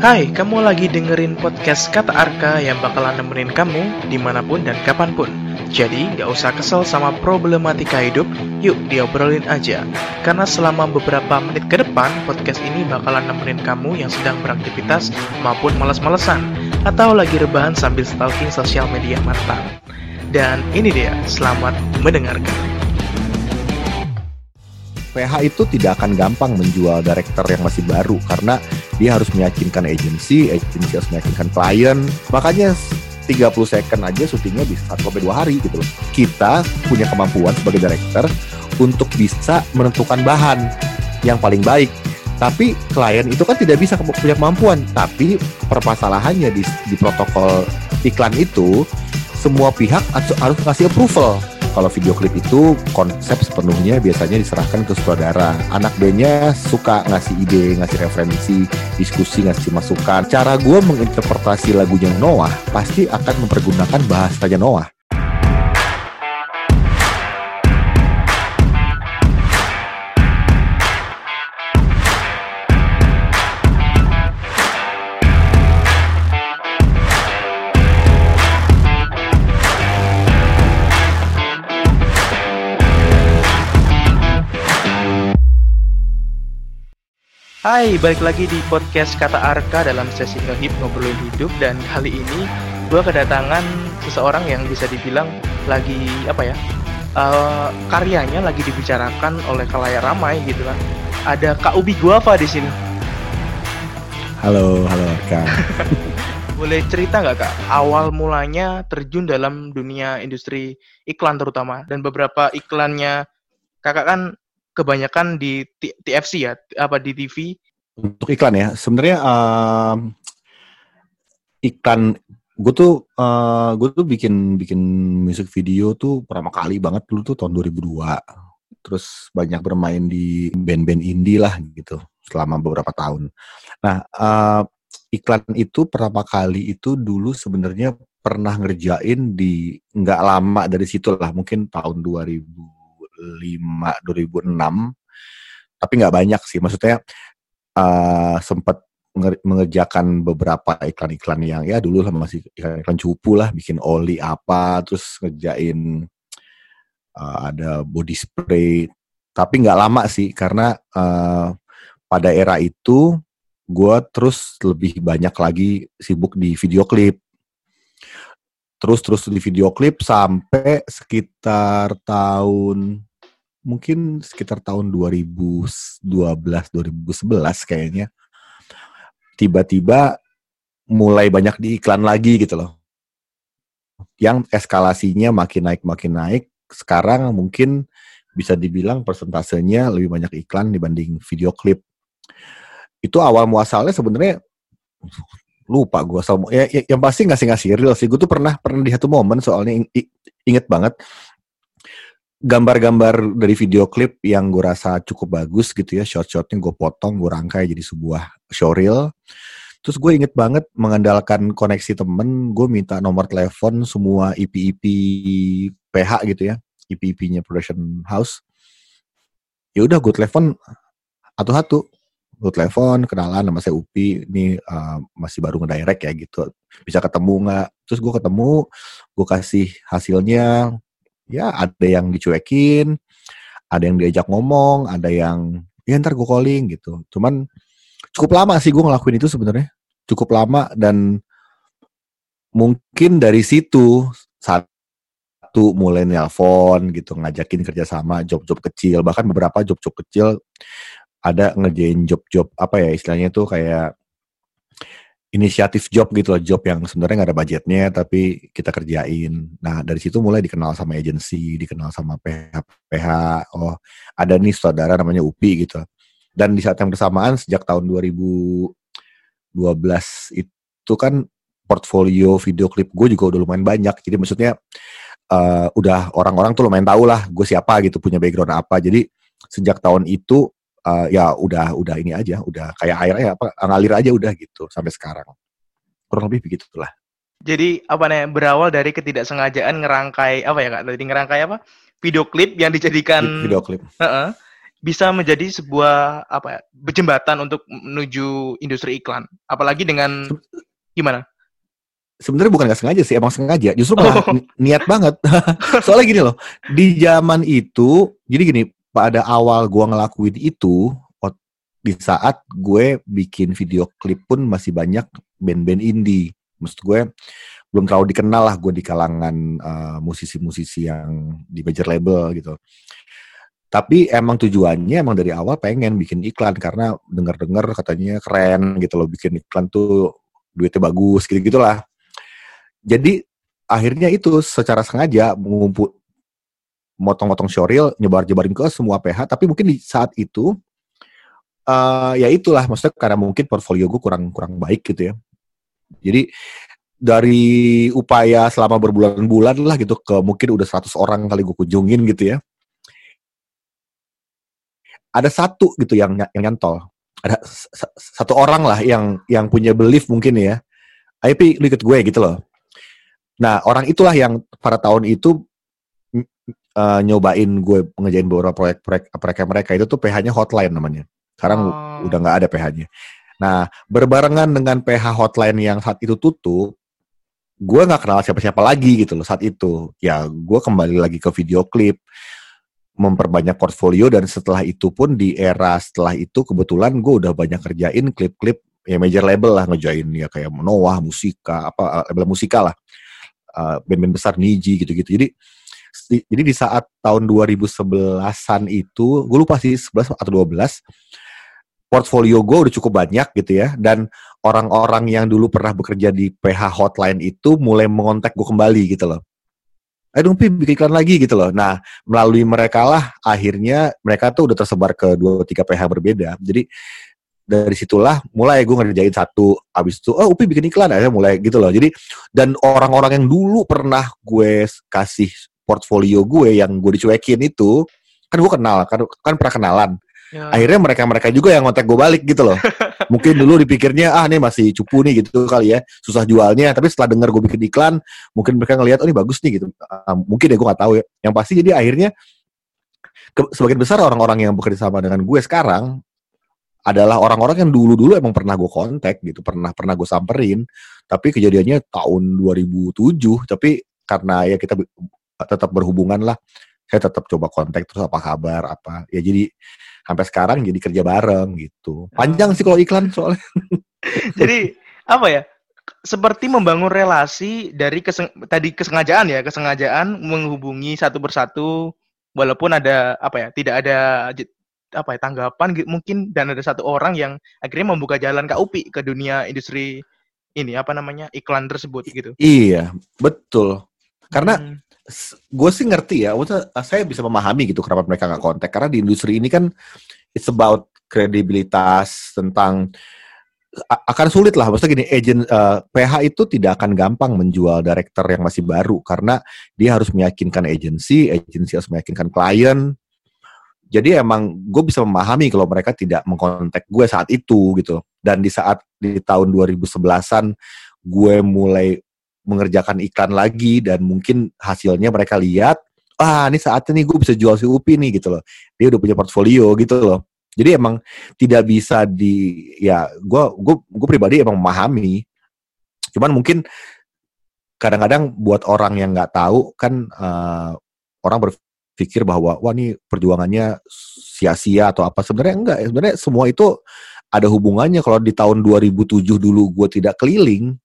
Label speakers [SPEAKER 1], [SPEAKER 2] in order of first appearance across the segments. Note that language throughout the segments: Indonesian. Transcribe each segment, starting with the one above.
[SPEAKER 1] Hai, kamu lagi dengerin podcast Kata Arka yang bakalan nemenin kamu di mana pun dan kapan pun. Jadi, gak usah kesel sama problematika hidup, yuk diobrolin aja. Karena selama beberapa menit ke depan, podcast ini bakalan nemenin kamu yang sedang beraktivitas maupun males-malesan, atau lagi rebahan sambil stalking sosial media mantan. Dan ini dia, selamat mendengarkan.
[SPEAKER 2] PH itu tidak akan gampang menjual director yang masih baru karena dia harus meyakinkan agensi, agensi harus meyakinkan klien. Makanya 30 second aja syutingnya bisa 1 sampai 2 hari gitu loh. Kita punya kemampuan sebagai director untuk bisa menentukan bahan yang paling baik. Tapi klien itu kan tidak bisa punya kemampuan. Tapi permasalahannya di, di protokol iklan itu semua pihak harus kasih approval kalau video klip itu konsep sepenuhnya biasanya diserahkan ke sutradara. Anak bandnya suka ngasih ide, ngasih referensi, diskusi, ngasih masukan. Cara gue menginterpretasi lagunya Noah pasti akan mempergunakan bahasanya Noah.
[SPEAKER 1] Hai, balik lagi di podcast Kata Arka dalam sesi ngehip ngobrolin hidup dan kali ini gue kedatangan seseorang yang bisa dibilang lagi apa ya uh, karyanya lagi dibicarakan oleh kalayak ramai gitu kan. Ada Kak Ubi Guava di sini.
[SPEAKER 2] Halo, halo Kak.
[SPEAKER 1] Boleh cerita nggak Kak awal mulanya terjun dalam dunia industri iklan terutama dan beberapa iklannya Kakak kan kebanyakan di TFC ya, apa di TV?
[SPEAKER 2] Untuk iklan ya, sebenarnya uh, iklan gue tuh uh, gue tuh bikin bikin musik video tuh pertama kali banget dulu tuh tahun 2002 terus banyak bermain di band-band indie lah gitu selama beberapa tahun. Nah uh, iklan itu pertama kali itu dulu sebenarnya pernah ngerjain di nggak lama dari situ lah mungkin tahun 2000 2005 2006 tapi nggak banyak sih. Maksudnya uh, sempat mengerjakan beberapa iklan-iklan yang ya dulu lah masih iklan-iklan cupu lah bikin oli apa terus ngerjain uh, ada body spray. Tapi nggak lama sih karena uh, pada era itu gue terus lebih banyak lagi sibuk di video klip. Terus terus di video klip sampai sekitar tahun mungkin sekitar tahun 2012 2011 kayaknya tiba-tiba mulai banyak diiklan lagi gitu loh. Yang eskalasinya makin naik makin naik. Sekarang mungkin bisa dibilang persentasenya lebih banyak iklan dibanding video klip. Itu awal muasalnya sebenarnya lupa gue sama ya, ya, yang pasti ngasih ngasih real sih gue tuh pernah pernah di satu momen soalnya inget banget gambar-gambar dari video klip yang gue rasa cukup bagus gitu ya. Shot-shotnya gue potong gue rangkai jadi sebuah showreel terus gue inget banget mengandalkan koneksi temen gue minta nomor telepon semua IP-IP PH gitu ya. IP-IP-nya production house. Ya udah gue telepon satu-satu. Gue telepon kenalan nama saya Upi ini uh, masih baru ngedirect ya gitu. Bisa ketemu nggak? Terus gue ketemu gue kasih hasilnya ya ada yang dicuekin, ada yang diajak ngomong, ada yang ya ntar gue calling gitu. Cuman cukup lama sih gue ngelakuin itu sebenarnya, cukup lama dan mungkin dari situ satu mulai nelpon gitu ngajakin kerjasama job-job kecil bahkan beberapa job-job kecil ada ngerjain job-job apa ya istilahnya tuh kayak inisiatif job gitu loh, job yang sebenarnya nggak ada budgetnya tapi kita kerjain. Nah dari situ mulai dikenal sama agensi, dikenal sama PH, PH. Oh ada nih saudara namanya Upi gitu. Dan di saat yang bersamaan sejak tahun 2012 itu kan portfolio video klip gue juga udah lumayan banyak. Jadi maksudnya uh, udah orang-orang tuh lumayan tahu lah gue siapa gitu, punya background apa. Jadi sejak tahun itu uh, ya udah udah ini aja, udah kayak air ya apa ngalir aja udah gitu sampai sekarang. Kurang lebih begitulah.
[SPEAKER 1] Jadi apa nih berawal dari ketidaksengajaan ngerangkai apa ya kak? Tadi ngerangkai apa? video klip yang dijadikan
[SPEAKER 2] video klip
[SPEAKER 1] uh -uh, bisa menjadi sebuah apa ya jembatan untuk menuju industri iklan apalagi dengan gimana
[SPEAKER 2] sebenarnya bukan nggak sengaja sih emang sengaja justru malah oh. niat banget soalnya gini loh di zaman itu jadi gini pada awal gua ngelakuin itu di saat gue bikin video klip pun masih banyak band-band indie. Maksud gue belum terlalu dikenal lah gue di kalangan uh, musisi-musisi yang di major label gitu. Tapi emang tujuannya emang dari awal pengen bikin iklan karena denger-dengar katanya keren gitu loh bikin iklan tuh duitnya bagus gitu gitulah jadi akhirnya itu secara sengaja mengumpul motong-motong showreel nyebar-nyebarin ke semua PH tapi mungkin di saat itu uh, ya itulah maksudnya karena mungkin portfolio gue kurang kurang baik gitu ya. Jadi dari upaya selama berbulan-bulan lah gitu ke mungkin udah 100 orang kali gue kunjungin gitu ya. Ada satu gitu yang yang nyantol. Ada satu orang lah yang yang punya belief mungkin ya. Ayo lu ikut gue gitu loh. Nah, orang itulah yang pada tahun itu uh, nyobain gue ngejain beberapa proyek-proyek proyek mereka itu tuh PH-nya hotline namanya. Sekarang oh. udah nggak ada PH-nya. Nah, berbarengan dengan PH hotline yang saat itu tutup, gue nggak kenal siapa-siapa lagi gitu loh saat itu. Ya, gue kembali lagi ke video klip, memperbanyak portfolio dan setelah itu pun di era setelah itu kebetulan gue udah banyak kerjain klip-klip ya major label lah ngejain ya kayak Noah, Musika, apa label musika lah uh, band-band besar Niji gitu-gitu. Jadi di, jadi di saat tahun 2011-an itu, gue lupa sih 11 atau 12, portfolio gue udah cukup banyak gitu ya, dan orang-orang yang dulu pernah bekerja di PH Hotline itu mulai mengontak gue kembali gitu loh. Ayo dong bikin iklan lagi gitu loh. Nah, melalui mereka lah akhirnya mereka tuh udah tersebar ke dua tiga PH berbeda. Jadi dari situlah mulai gue ngerjain satu abis itu oh Upi bikin iklan aja mulai gitu loh jadi dan orang-orang yang dulu pernah gue kasih portfolio gue yang gue dicuekin itu kan gue kenal kan kan pernah kenalan. Ya. akhirnya mereka mereka juga yang ngontek gue balik gitu loh. Mungkin dulu dipikirnya ah ini masih cupu nih gitu kali ya. Susah jualnya. Tapi setelah dengar gue bikin iklan mungkin mereka ngelihat oh ini bagus nih gitu. Uh, mungkin ya gue nggak tahu ya. Yang pasti jadi akhirnya ke, sebagian besar orang-orang yang bekerja sama dengan gue sekarang adalah orang-orang yang dulu-dulu emang pernah gue kontak gitu, pernah pernah gue samperin, tapi kejadiannya tahun 2007, tapi karena ya kita tetap berhubungan lah, saya tetap coba kontak terus apa kabar apa, ya jadi sampai sekarang jadi kerja bareng gitu. Panjang sih kalau iklan soalnya.
[SPEAKER 1] jadi apa ya? Seperti membangun relasi dari keseng tadi kesengajaan ya, kesengajaan menghubungi satu persatu walaupun ada apa ya, tidak ada apa ya tanggapan mungkin dan ada satu orang yang akhirnya membuka jalan Kak Upi ke dunia industri ini apa namanya iklan tersebut gitu.
[SPEAKER 2] Iya, betul. Karena hmm. gue sih ngerti ya, saya bisa memahami gitu kenapa mereka nggak kontak karena di industri ini kan it's about kredibilitas tentang akan sulit lah maksudnya gini agent uh, eh, PH itu tidak akan gampang menjual director yang masih baru karena dia harus meyakinkan agensi, agensi harus meyakinkan klien, jadi emang gue bisa memahami kalau mereka tidak mengkontak gue saat itu gitu. Dan di saat di tahun 2011-an gue mulai mengerjakan iklan lagi dan mungkin hasilnya mereka lihat, ah ini saatnya nih gue bisa jual si Upi nih gitu loh. Dia udah punya portfolio gitu loh. Jadi emang tidak bisa di ya gue gue gue pribadi emang memahami. Cuman mungkin kadang-kadang buat orang yang nggak tahu kan uh, orang ber pikir bahwa wah ini perjuangannya sia-sia atau apa sebenarnya enggak ya sebenarnya semua itu ada hubungannya kalau di tahun 2007 dulu gue tidak keliling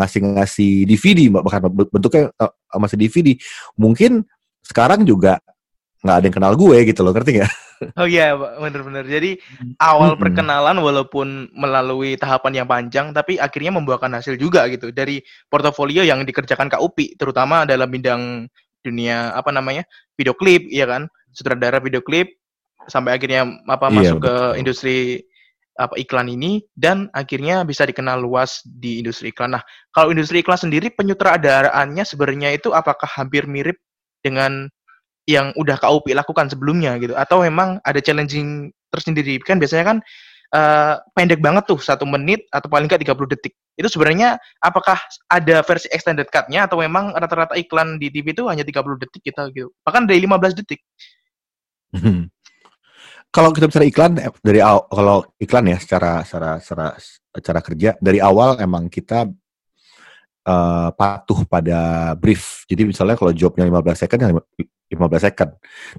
[SPEAKER 2] ngasih-ngasih DVD bahkan bentuknya uh, masih DVD mungkin sekarang juga nggak ada yang kenal gue gitu loh ngerti nggak?
[SPEAKER 1] Oh iya bener-bener jadi awal hmm. perkenalan walaupun melalui tahapan yang panjang tapi akhirnya membuahkan hasil juga gitu dari portofolio yang dikerjakan Kak Upi terutama dalam bidang dunia apa namanya video klip ya kan sutradara video klip sampai akhirnya apa iya, masuk betul. ke industri apa iklan ini dan akhirnya bisa dikenal luas di industri iklan. Nah, kalau industri iklan sendiri penyutradaraannya sebenarnya itu apakah hampir mirip dengan yang udah KUP lakukan sebelumnya gitu atau memang ada challenging tersendiri kan biasanya kan uh, pendek banget tuh satu menit atau paling nggak 30 detik. Itu sebenarnya apakah ada versi extended cut-nya atau memang rata-rata iklan di TV itu hanya 30 detik kita gitu. Bahkan dari 15 detik.
[SPEAKER 2] Hmm. Kalau kita bicara iklan eh, dari kalau iklan ya secara secara secara secara kerja dari awal emang kita uh, patuh pada brief. Jadi misalnya kalau jobnya 15 second ya 15 second.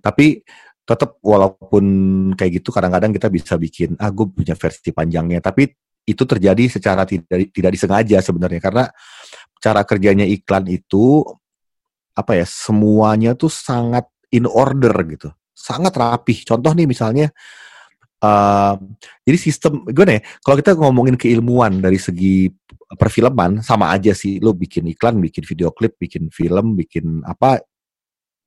[SPEAKER 2] Tapi tetap walaupun kayak gitu kadang-kadang kita bisa bikin ah gue punya versi panjangnya tapi itu terjadi secara tidak tidak disengaja sebenarnya karena cara kerjanya iklan itu apa ya semuanya tuh sangat in order gitu sangat rapih. Contoh nih misalnya uh, jadi sistem gue nih kalau kita ngomongin keilmuan dari segi perfilman sama aja sih lo bikin iklan bikin video klip bikin film bikin apa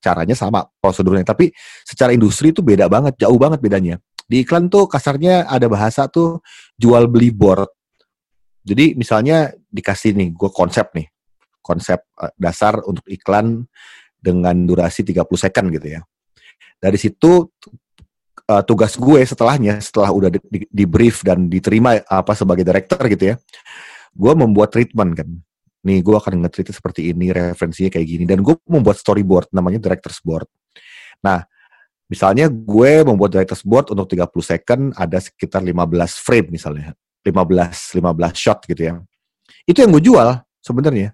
[SPEAKER 2] caranya sama prosedurnya. Tapi secara industri itu beda banget jauh banget bedanya. Di iklan tuh kasarnya ada bahasa tuh jual beli board. Jadi misalnya dikasih nih gue konsep nih konsep uh, dasar untuk iklan dengan durasi 30 second gitu ya dari situ uh, tugas gue setelahnya setelah udah di, di, di brief dan diterima apa sebagai director gitu ya gue membuat treatment kan nih gue akan nge seperti ini, referensinya kayak gini. Dan gue membuat storyboard, namanya director's board. Nah, misalnya gue membuat director's board untuk 30 second, ada sekitar 15 frame misalnya. 15, 15 shot gitu ya. Itu yang gue jual sebenarnya.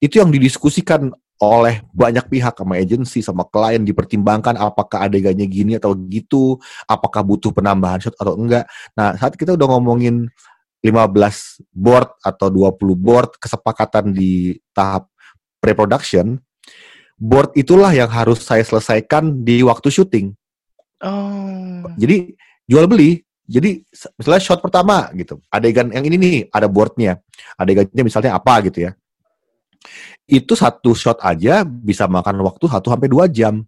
[SPEAKER 2] Itu yang didiskusikan oleh banyak pihak sama agensi sama klien dipertimbangkan apakah adegannya gini atau gitu, apakah butuh penambahan shot atau enggak. Nah, saat kita udah ngomongin 15 board atau 20 board kesepakatan di tahap pre-production, board itulah yang harus saya selesaikan di waktu syuting. Oh. Jadi jual beli. Jadi misalnya shot pertama gitu, adegan yang ini nih ada boardnya, adegannya misalnya apa gitu ya. Itu satu shot aja bisa makan waktu 1 sampai dua jam.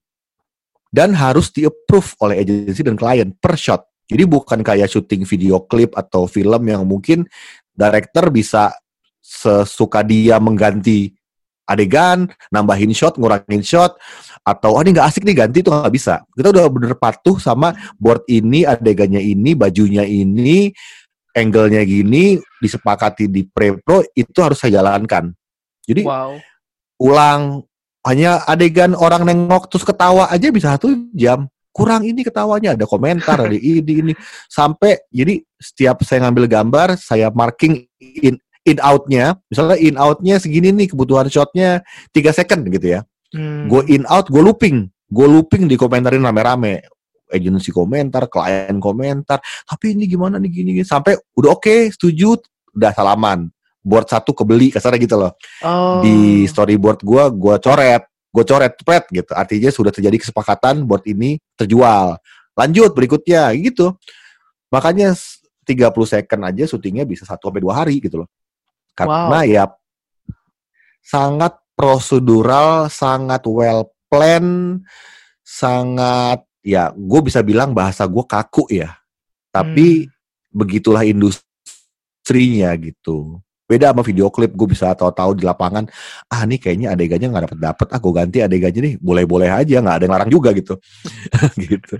[SPEAKER 2] Dan harus di-approve oleh agensi dan klien per shot. Jadi bukan kayak syuting video klip atau film yang mungkin director bisa sesuka dia mengganti adegan, nambahin shot, ngurangin shot, atau oh ini nggak asik nih ganti itu nggak bisa. Kita udah bener patuh sama board ini, adegannya ini, bajunya ini, angle-nya gini, disepakati di pre-pro itu harus saya jalankan. Jadi wow. ulang hanya adegan orang nengok terus ketawa aja bisa satu jam. Kurang ini ketawanya ada komentar ada ini ini. Sampai jadi setiap saya ngambil gambar saya marking in in outnya. Misalnya in outnya segini nih kebutuhan shotnya tiga second gitu ya. Hmm. gue in out gue looping. Gue looping di komentarin rame-rame. Agensi komentar klien komentar. Tapi ini gimana nih gini, gini. sampai udah oke okay, setuju udah salaman board satu kebeli kasarnya gitu loh. Oh. di storyboard gue gue coret gue coret pret gitu. Artinya sudah terjadi kesepakatan board ini terjual. Lanjut berikutnya gitu. Makanya 30 second aja syutingnya bisa satu sampai dua hari gitu loh. Karena wow. ya sangat prosedural sangat well plan sangat ya gue bisa bilang bahasa gue kaku ya. Tapi hmm. begitulah industrinya gitu beda sama video klip gue bisa tahu-tahu di lapangan ah nih kayaknya adegannya nggak dapet dapet ah ganti adegannya nih boleh-boleh aja nggak ada yang larang juga gitu. Gitu.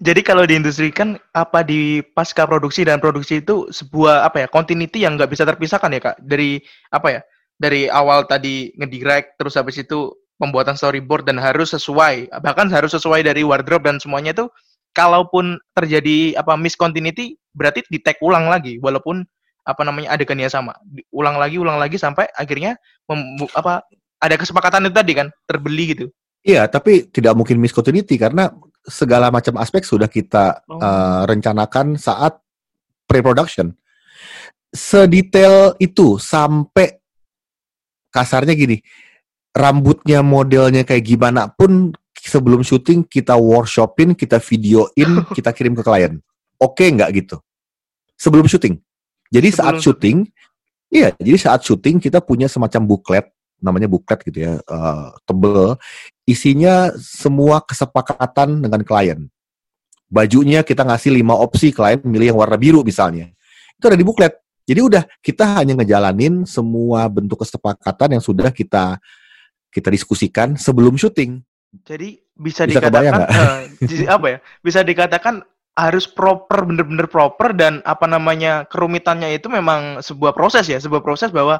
[SPEAKER 1] Jadi kalau di industri kan apa di pasca produksi dan produksi itu sebuah apa ya continuity yang nggak bisa terpisahkan ya kak? Dari apa ya dari awal tadi ngedirect terus habis itu pembuatan storyboard dan harus sesuai bahkan harus sesuai dari wardrobe dan semuanya itu kalaupun terjadi apa miscontinuity berarti di tag ulang lagi walaupun apa namanya adegannya sama. Ulang lagi ulang lagi sampai akhirnya mem, apa ada kesepakatan itu tadi kan terbeli gitu.
[SPEAKER 2] Iya tapi tidak mungkin miscontinuity karena segala macam aspek sudah kita oh. uh, rencanakan saat pre-production. Sedetail itu sampai kasarnya gini rambutnya modelnya kayak gimana pun sebelum syuting kita workshopin kita videoin kita kirim ke klien. Oke okay nggak gitu? Sebelum syuting jadi Sebelum saat syuting, iya, jadi saat syuting kita punya semacam buklet, namanya buklet gitu ya, uh, tebel, isinya semua kesepakatan dengan klien. Bajunya kita ngasih lima opsi, klien milih yang warna biru misalnya. Itu ada di buklet. Jadi udah kita hanya ngejalanin semua bentuk kesepakatan yang sudah kita kita diskusikan sebelum syuting.
[SPEAKER 1] Jadi bisa, bisa dikatakan uh, apa ya? Bisa dikatakan harus proper bener-bener proper dan apa namanya kerumitannya itu memang sebuah proses ya sebuah proses bahwa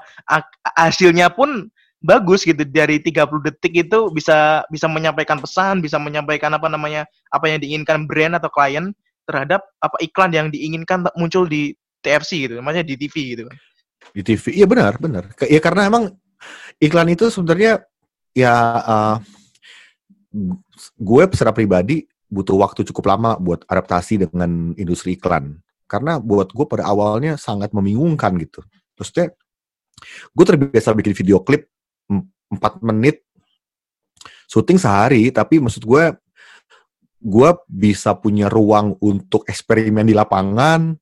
[SPEAKER 1] hasilnya pun bagus gitu. Dari 30 detik itu bisa bisa menyampaikan pesan bisa menyampaikan apa namanya apa yang diinginkan brand atau klien terhadap apa iklan yang diinginkan muncul di TFC gitu maksudnya di TV gitu.
[SPEAKER 2] Di TV iya benar benar. Ya karena emang iklan itu sebenarnya ya uh, gue secara pribadi butuh waktu cukup lama buat adaptasi dengan industri iklan. Karena buat gue pada awalnya sangat membingungkan gitu. Terusnya gue terbiasa bikin video klip 4 menit syuting sehari, tapi maksud gue gue bisa punya ruang untuk eksperimen di lapangan,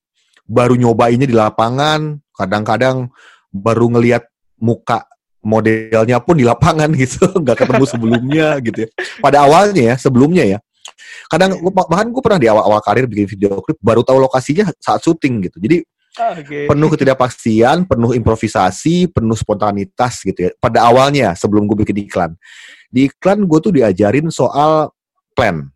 [SPEAKER 2] baru nyobainnya di lapangan, kadang-kadang baru ngelihat muka modelnya pun di lapangan gitu, nggak ketemu sebelumnya gitu ya. Pada awalnya ya, sebelumnya ya, kadang bahkan gue pernah di awal-awal karir bikin video klip baru tahu lokasinya saat syuting gitu jadi okay. penuh ketidakpastian penuh improvisasi penuh spontanitas gitu ya pada awalnya sebelum gue bikin iklan di iklan gue tuh diajarin soal plan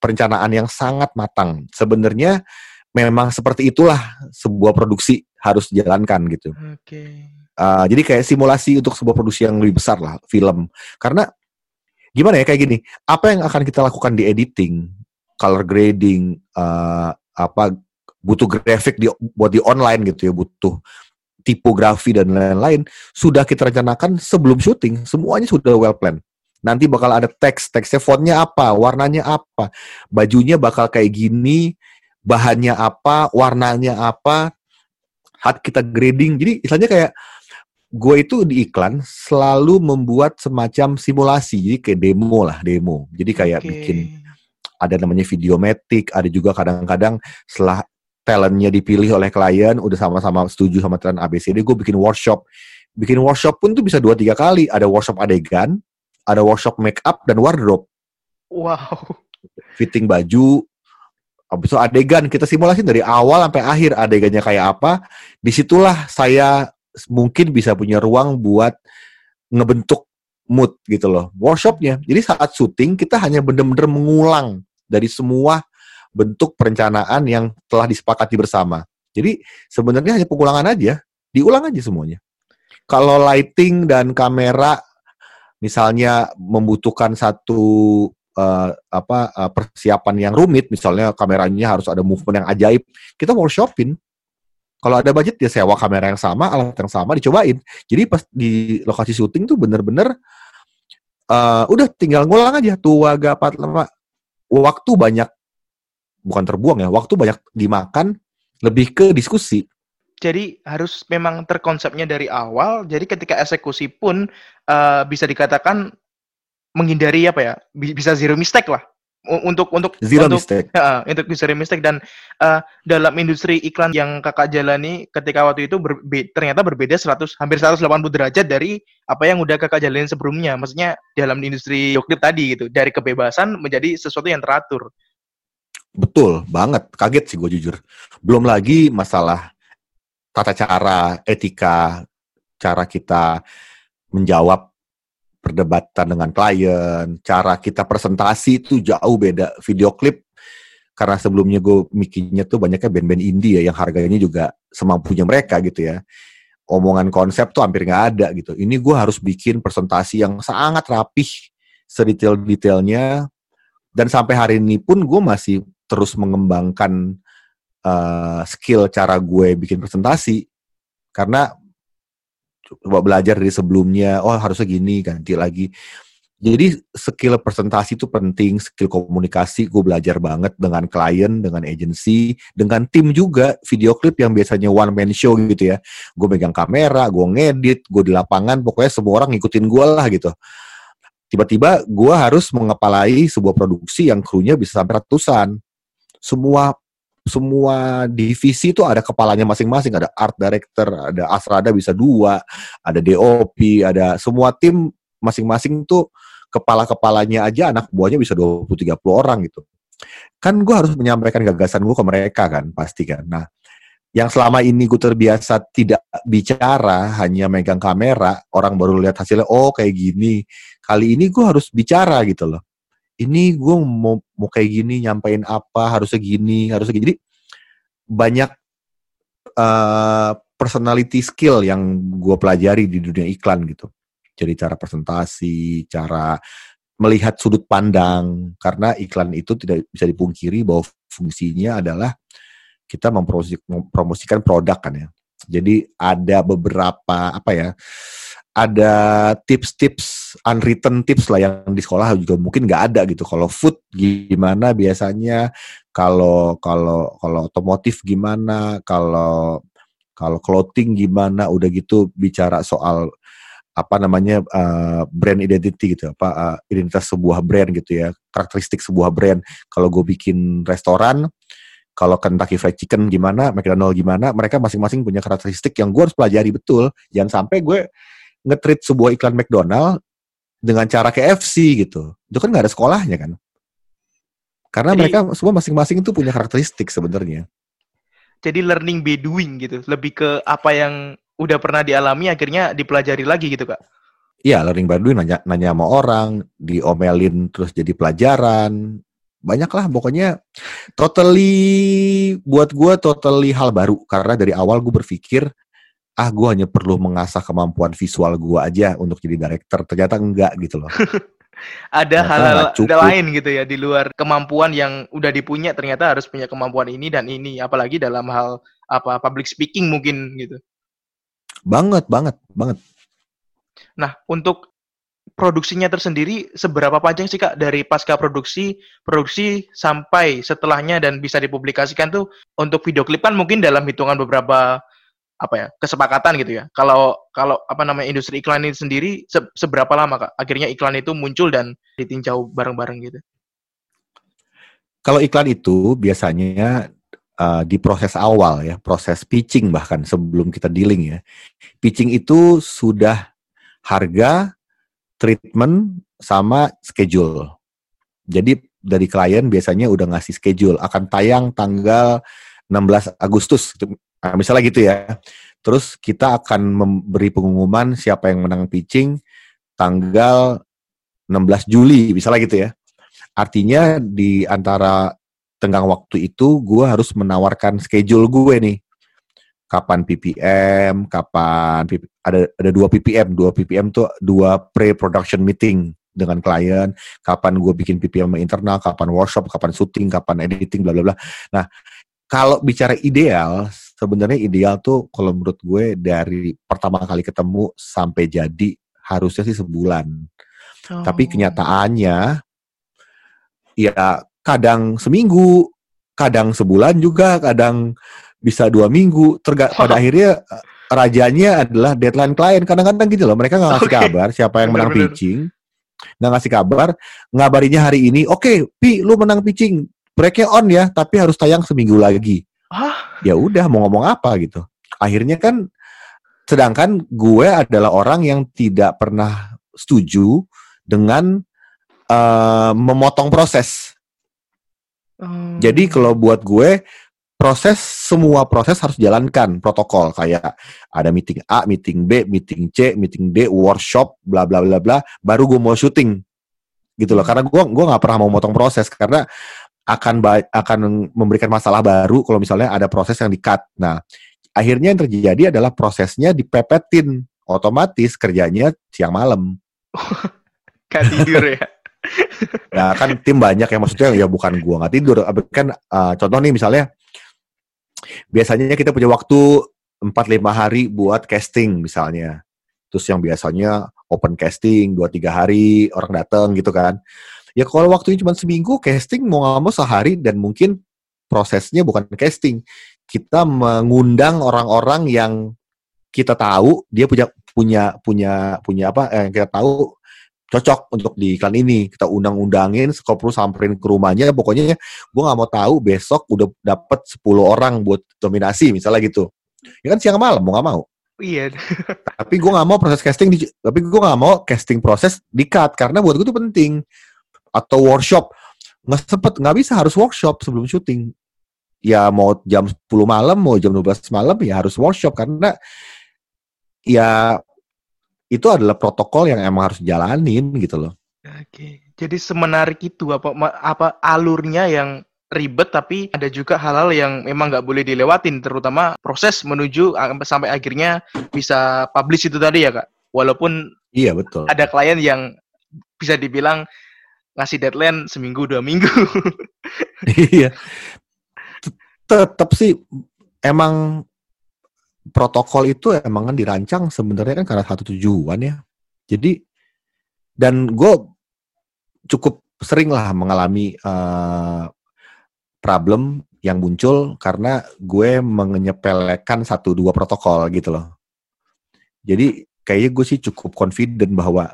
[SPEAKER 2] perencanaan yang sangat matang sebenarnya memang seperti itulah sebuah produksi harus dijalankan gitu. Okay. Uh, jadi kayak simulasi untuk sebuah produksi yang lebih besar lah film karena gimana ya kayak gini. Apa yang akan kita lakukan di editing color grading uh, apa butuh grafik di buat di online gitu ya butuh tipografi dan lain-lain sudah kita rencanakan sebelum syuting. Semuanya sudah well plan nanti bakal ada teks. Teksnya fontnya apa? Warnanya apa? Bajunya bakal kayak gini? Bahannya apa? Warnanya apa? Hat kita grading. Jadi istilahnya kayak gue itu di iklan selalu membuat semacam simulasi jadi kayak demo lah demo. Jadi kayak okay. bikin ada namanya videometik ada juga kadang-kadang setelah talentnya dipilih oleh klien udah sama-sama setuju sama talent ABCD gue bikin workshop. Bikin workshop pun tuh bisa dua tiga kali. Ada workshop adegan ada workshop make up dan wardrobe.
[SPEAKER 1] Wow.
[SPEAKER 2] Fitting baju. Habis itu adegan kita simulasi dari awal sampai akhir adegannya kayak apa. Di situlah saya mungkin bisa punya ruang buat ngebentuk mood gitu loh. Workshopnya. Jadi saat syuting kita hanya benar-benar mengulang dari semua bentuk perencanaan yang telah disepakati bersama. Jadi sebenarnya hanya pengulangan aja, diulang aja semuanya. Kalau lighting dan kamera misalnya membutuhkan satu uh, apa uh, persiapan yang rumit, misalnya kameranya harus ada movement yang ajaib, kita workshopin kalau ada budget ya sewa kamera yang sama, alat yang sama, dicobain. Jadi pas di lokasi syuting tuh bener-bener uh, udah tinggal ngulang aja tua gapat lama. Waktu banyak bukan terbuang ya, waktu banyak dimakan lebih ke diskusi.
[SPEAKER 1] Jadi harus memang terkonsepnya dari awal. Jadi ketika eksekusi pun uh, bisa dikatakan menghindari apa ya, bisa zero mistake lah untuk untuk
[SPEAKER 2] zero
[SPEAKER 1] untuk,
[SPEAKER 2] mistake.
[SPEAKER 1] Uh, untuk zero mistake dan uh, dalam industri iklan yang kakak jalani ketika waktu itu berbe ternyata berbeda 100 hampir 180 derajat dari apa yang udah kakak jalani sebelumnya. Maksudnya dalam industri yoklip tadi gitu dari kebebasan menjadi sesuatu yang teratur.
[SPEAKER 2] Betul banget, kaget sih gue jujur. Belum lagi masalah tata cara, etika, cara kita menjawab perdebatan dengan klien, cara kita presentasi itu jauh beda. Video klip karena sebelumnya gue mikirnya tuh banyaknya band-band indie ya yang harganya juga semampunya mereka gitu ya. Omongan konsep tuh hampir nggak ada gitu. Ini gue harus bikin presentasi yang sangat rapih, sedetail-detailnya. Dan sampai hari ini pun gue masih terus mengembangkan uh, skill cara gue bikin presentasi. Karena coba belajar dari sebelumnya oh harusnya gini ganti lagi jadi skill presentasi itu penting, skill komunikasi gue belajar banget dengan klien, dengan agency, dengan tim juga. Video klip yang biasanya one man show gitu ya. Gue megang kamera, gue ngedit, gue di lapangan, pokoknya semua orang ngikutin gue lah gitu. Tiba-tiba gue harus mengepalai sebuah produksi yang krunya bisa sampai ratusan. Semua semua divisi itu ada kepalanya masing-masing, ada art director, ada asrada bisa dua, ada DOP, ada semua tim masing-masing tuh kepala-kepalanya aja anak buahnya bisa 20-30 orang gitu. Kan gue harus menyampaikan gagasan gue ke mereka kan, pasti kan. Nah, yang selama ini gue terbiasa tidak bicara, hanya megang kamera, orang baru lihat hasilnya, oh kayak gini. Kali ini gue harus bicara gitu loh. Ini gue mau mau kayak gini nyampein apa harusnya gini harusnya gini. Jadi banyak uh, personality skill yang gue pelajari di dunia iklan gitu. Jadi cara presentasi cara melihat sudut pandang karena iklan itu tidak bisa dipungkiri bahwa fungsinya adalah kita mempromosikan produk kan ya. Jadi ada beberapa apa ya ada tips-tips unwritten tips lah yang di sekolah juga mungkin nggak ada gitu. Kalau food gimana biasanya, kalau kalau kalau otomotif gimana, kalau kalau clothing gimana, udah gitu bicara soal apa namanya uh, brand identity gitu apa uh, identitas sebuah brand gitu ya karakteristik sebuah brand. Kalau gue bikin restoran kalau Kentucky Fried Chicken gimana McDonald gimana mereka masing-masing punya karakteristik yang gue harus pelajari betul. Jangan sampai gue ngetrit sebuah iklan McDonald dengan cara KFC gitu. Itu kan nggak ada sekolahnya kan. Karena jadi, mereka semua masing-masing itu punya karakteristik sebenarnya.
[SPEAKER 1] Jadi learning by doing gitu. Lebih ke apa yang udah pernah dialami akhirnya dipelajari lagi gitu, Kak.
[SPEAKER 2] Iya, learning by doing nanya nanya sama orang, diomelin terus jadi pelajaran. Banyak lah pokoknya totally buat gue totally hal baru karena dari awal gue berpikir ah gue hanya perlu mengasah kemampuan visual gue aja untuk jadi director. Ternyata enggak gitu loh.
[SPEAKER 1] Ada hal-hal lain gitu ya di luar kemampuan yang udah dipunya ternyata harus punya kemampuan ini dan ini apalagi dalam hal apa public speaking mungkin gitu.
[SPEAKER 2] Banget banget banget.
[SPEAKER 1] Nah untuk produksinya tersendiri seberapa panjang sih kak dari pasca produksi produksi sampai setelahnya dan bisa dipublikasikan tuh? Untuk video klip kan mungkin dalam hitungan beberapa apa ya kesepakatan gitu ya. Kalau kalau apa namanya industri iklan ini sendiri se seberapa lama kak akhirnya iklan itu muncul dan ditinjau bareng-bareng gitu?
[SPEAKER 2] Kalau iklan itu biasanya uh, di proses awal ya, proses pitching bahkan sebelum kita dealing ya. Pitching itu sudah harga, treatment sama schedule. Jadi dari klien biasanya udah ngasih schedule akan tayang tanggal 16 Agustus Nah, misalnya gitu ya. Terus kita akan memberi pengumuman siapa yang menang pitching tanggal 16 Juli, misalnya gitu ya. Artinya di antara tenggang waktu itu gue harus menawarkan schedule gue nih. Kapan PPM, kapan ada ada dua PPM, dua PPM tuh dua pre-production meeting dengan klien, kapan gue bikin PPM internal, kapan workshop, kapan syuting, kapan editing, bla bla bla. Nah, kalau bicara ideal, sebenarnya ideal tuh kalau menurut gue dari pertama kali ketemu sampai jadi harusnya sih sebulan. Oh. Tapi kenyataannya ya kadang seminggu, kadang sebulan juga, kadang bisa dua minggu. Terga oh. pada akhirnya eh, rajanya adalah deadline klien. Kadang-kadang gitu loh, mereka nggak ngasih okay. kabar siapa yang menang bener, pitching, nggak ngasih kabar, ngabarinya hari ini. Oke, okay, pi, lu menang pitching, breaknya on ya, tapi harus tayang seminggu lagi. Hah? Ya udah mau ngomong apa gitu. Akhirnya kan sedangkan gue adalah orang yang tidak pernah setuju dengan uh, memotong proses. Hmm. Jadi kalau buat gue proses semua proses harus jalankan protokol kayak ada meeting A, meeting B, meeting C, meeting D, workshop, bla bla bla bla, baru gue mau syuting gitu loh. Karena gue gue nggak pernah mau motong proses karena akan akan memberikan masalah baru kalau misalnya ada proses yang di-cut. Nah, akhirnya yang terjadi adalah prosesnya dipepetin, otomatis kerjanya siang malam.
[SPEAKER 1] kan tidur ya.
[SPEAKER 2] nah, kan tim banyak yang maksudnya ya bukan gua nggak tidur, kan uh, contoh nih misalnya biasanya kita punya waktu 4 5 hari buat casting misalnya. Terus yang biasanya open casting 2 3 hari orang datang gitu kan. Ya kalau waktunya cuma seminggu, casting mau nggak mau sehari dan mungkin prosesnya bukan casting. Kita mengundang orang-orang yang kita tahu dia punya punya punya punya apa eh, yang kita tahu cocok untuk di iklan ini. Kita undang-undangin kalau perlu samperin ke rumahnya pokoknya gue nggak mau tahu besok udah dapet 10 orang buat dominasi misalnya gitu. Ya kan siang malam mau nggak mau.
[SPEAKER 1] Iya.
[SPEAKER 2] Tapi gue nggak mau proses casting di, tapi gue nggak mau casting proses di cut karena buat gue itu penting atau workshop nggak sempet nggak bisa harus workshop sebelum syuting ya mau jam 10 malam mau jam 12 malam ya harus workshop karena ya itu adalah protokol yang emang harus jalanin gitu loh.
[SPEAKER 1] Oke. Jadi semenarik itu apa apa alurnya yang ribet tapi ada juga hal-hal yang memang nggak boleh dilewatin terutama proses menuju sampai akhirnya bisa publish itu tadi ya kak walaupun
[SPEAKER 2] iya betul
[SPEAKER 1] ada klien yang bisa dibilang ngasih deadline seminggu dua minggu.
[SPEAKER 2] Iya. Tetap sih emang protokol itu emang kan dirancang sebenarnya kan karena satu tujuan ya. Jadi dan gue cukup sering lah mengalami uh, problem yang muncul karena gue menyepelekan satu dua protokol gitu loh. Jadi kayaknya gue sih cukup confident bahwa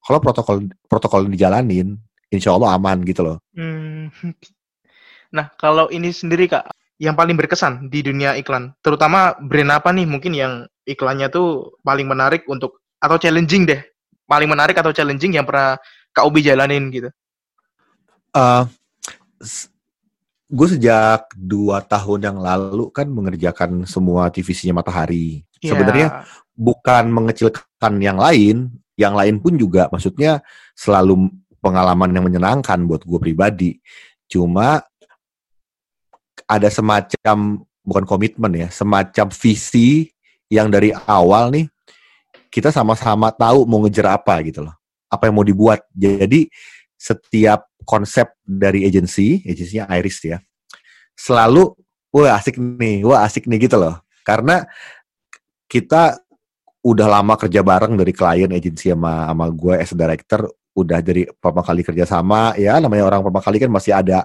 [SPEAKER 2] kalau protokol protokol dijalanin, insya Allah aman gitu loh. Hmm.
[SPEAKER 1] Nah kalau ini sendiri kak, yang paling berkesan di dunia iklan, terutama brand apa nih mungkin yang iklannya tuh paling menarik untuk atau challenging deh, paling menarik atau challenging yang pernah Kak Ubi jalanin gitu?
[SPEAKER 2] Uh, gue sejak dua tahun yang lalu kan mengerjakan semua divisinya Matahari. Yeah. Sebenarnya bukan mengecilkan yang lain, yang lain pun juga maksudnya selalu pengalaman yang menyenangkan buat gue pribadi. Cuma ada semacam bukan komitmen ya, semacam visi yang dari awal nih kita sama-sama tahu mau ngejar apa gitu loh apa yang mau dibuat. Jadi setiap konsep dari agensi, agensinya Iris ya, selalu wah asik nih, wah asik nih gitu loh. Karena kita udah lama kerja bareng dari klien agensi sama sama gue as director udah dari pertama kali kerja sama ya namanya orang pertama kali kan masih ada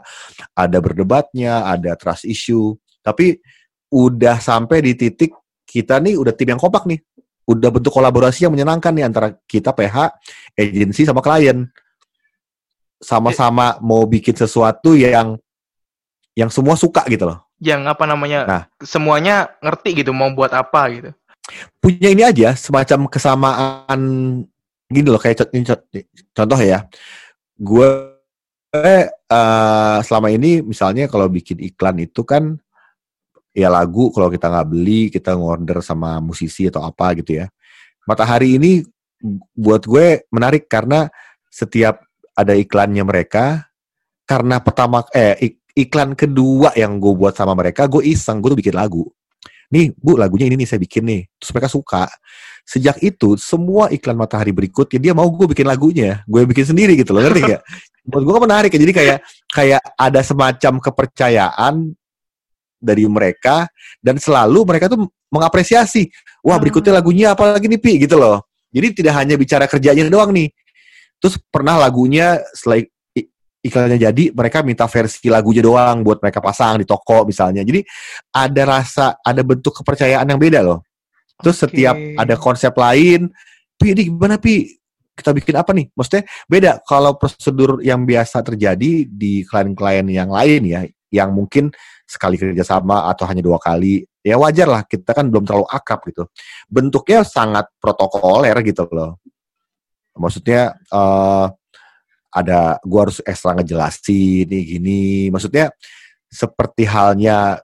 [SPEAKER 2] ada berdebatnya ada trust issue tapi udah sampai di titik kita nih udah tim yang kompak nih udah bentuk kolaborasi yang menyenangkan nih antara kita PH, agensi sama klien. Sama-sama mau bikin sesuatu yang yang semua suka gitu loh.
[SPEAKER 1] Yang apa namanya? Nah, semuanya ngerti gitu mau buat apa gitu.
[SPEAKER 2] Punya ini aja semacam kesamaan gini loh kayak contoh ya. Gue uh, selama ini misalnya kalau bikin iklan itu kan ya lagu kalau kita nggak beli kita ngorder sama musisi atau apa gitu ya. Matahari ini buat gue menarik karena setiap ada iklannya mereka karena pertama eh iklan kedua yang gue buat sama mereka gue iseng gue tuh bikin lagu. Nih bu lagunya ini nih saya bikin nih. Terus mereka suka sejak itu semua iklan matahari berikutnya dia mau gue bikin lagunya. Gue bikin sendiri gitu loh ngerti gak buat gue kan menarik ya. Jadi kayak kayak ada semacam kepercayaan dari mereka dan selalu mereka tuh mengapresiasi wah berikutnya hmm. lagunya apa lagi nih pi? gitu loh. Jadi tidak hanya bicara kerjanya doang nih. Terus pernah lagunya setelah iklannya jadi mereka minta versi lagunya doang buat mereka pasang di toko misalnya. Jadi ada rasa ada bentuk kepercayaan yang beda loh terus okay. setiap ada konsep lain pi ini gimana pi? Kita bikin apa nih? Maksudnya beda. Kalau prosedur yang biasa terjadi di klien-klien yang lain ya yang mungkin sekali kerjasama atau hanya dua kali ya wajar lah. Kita kan belum terlalu akrab gitu. Bentuknya sangat protokoler gitu loh. Maksudnya uh, ada gua harus ekstra ngejelasin nih gini. Maksudnya seperti halnya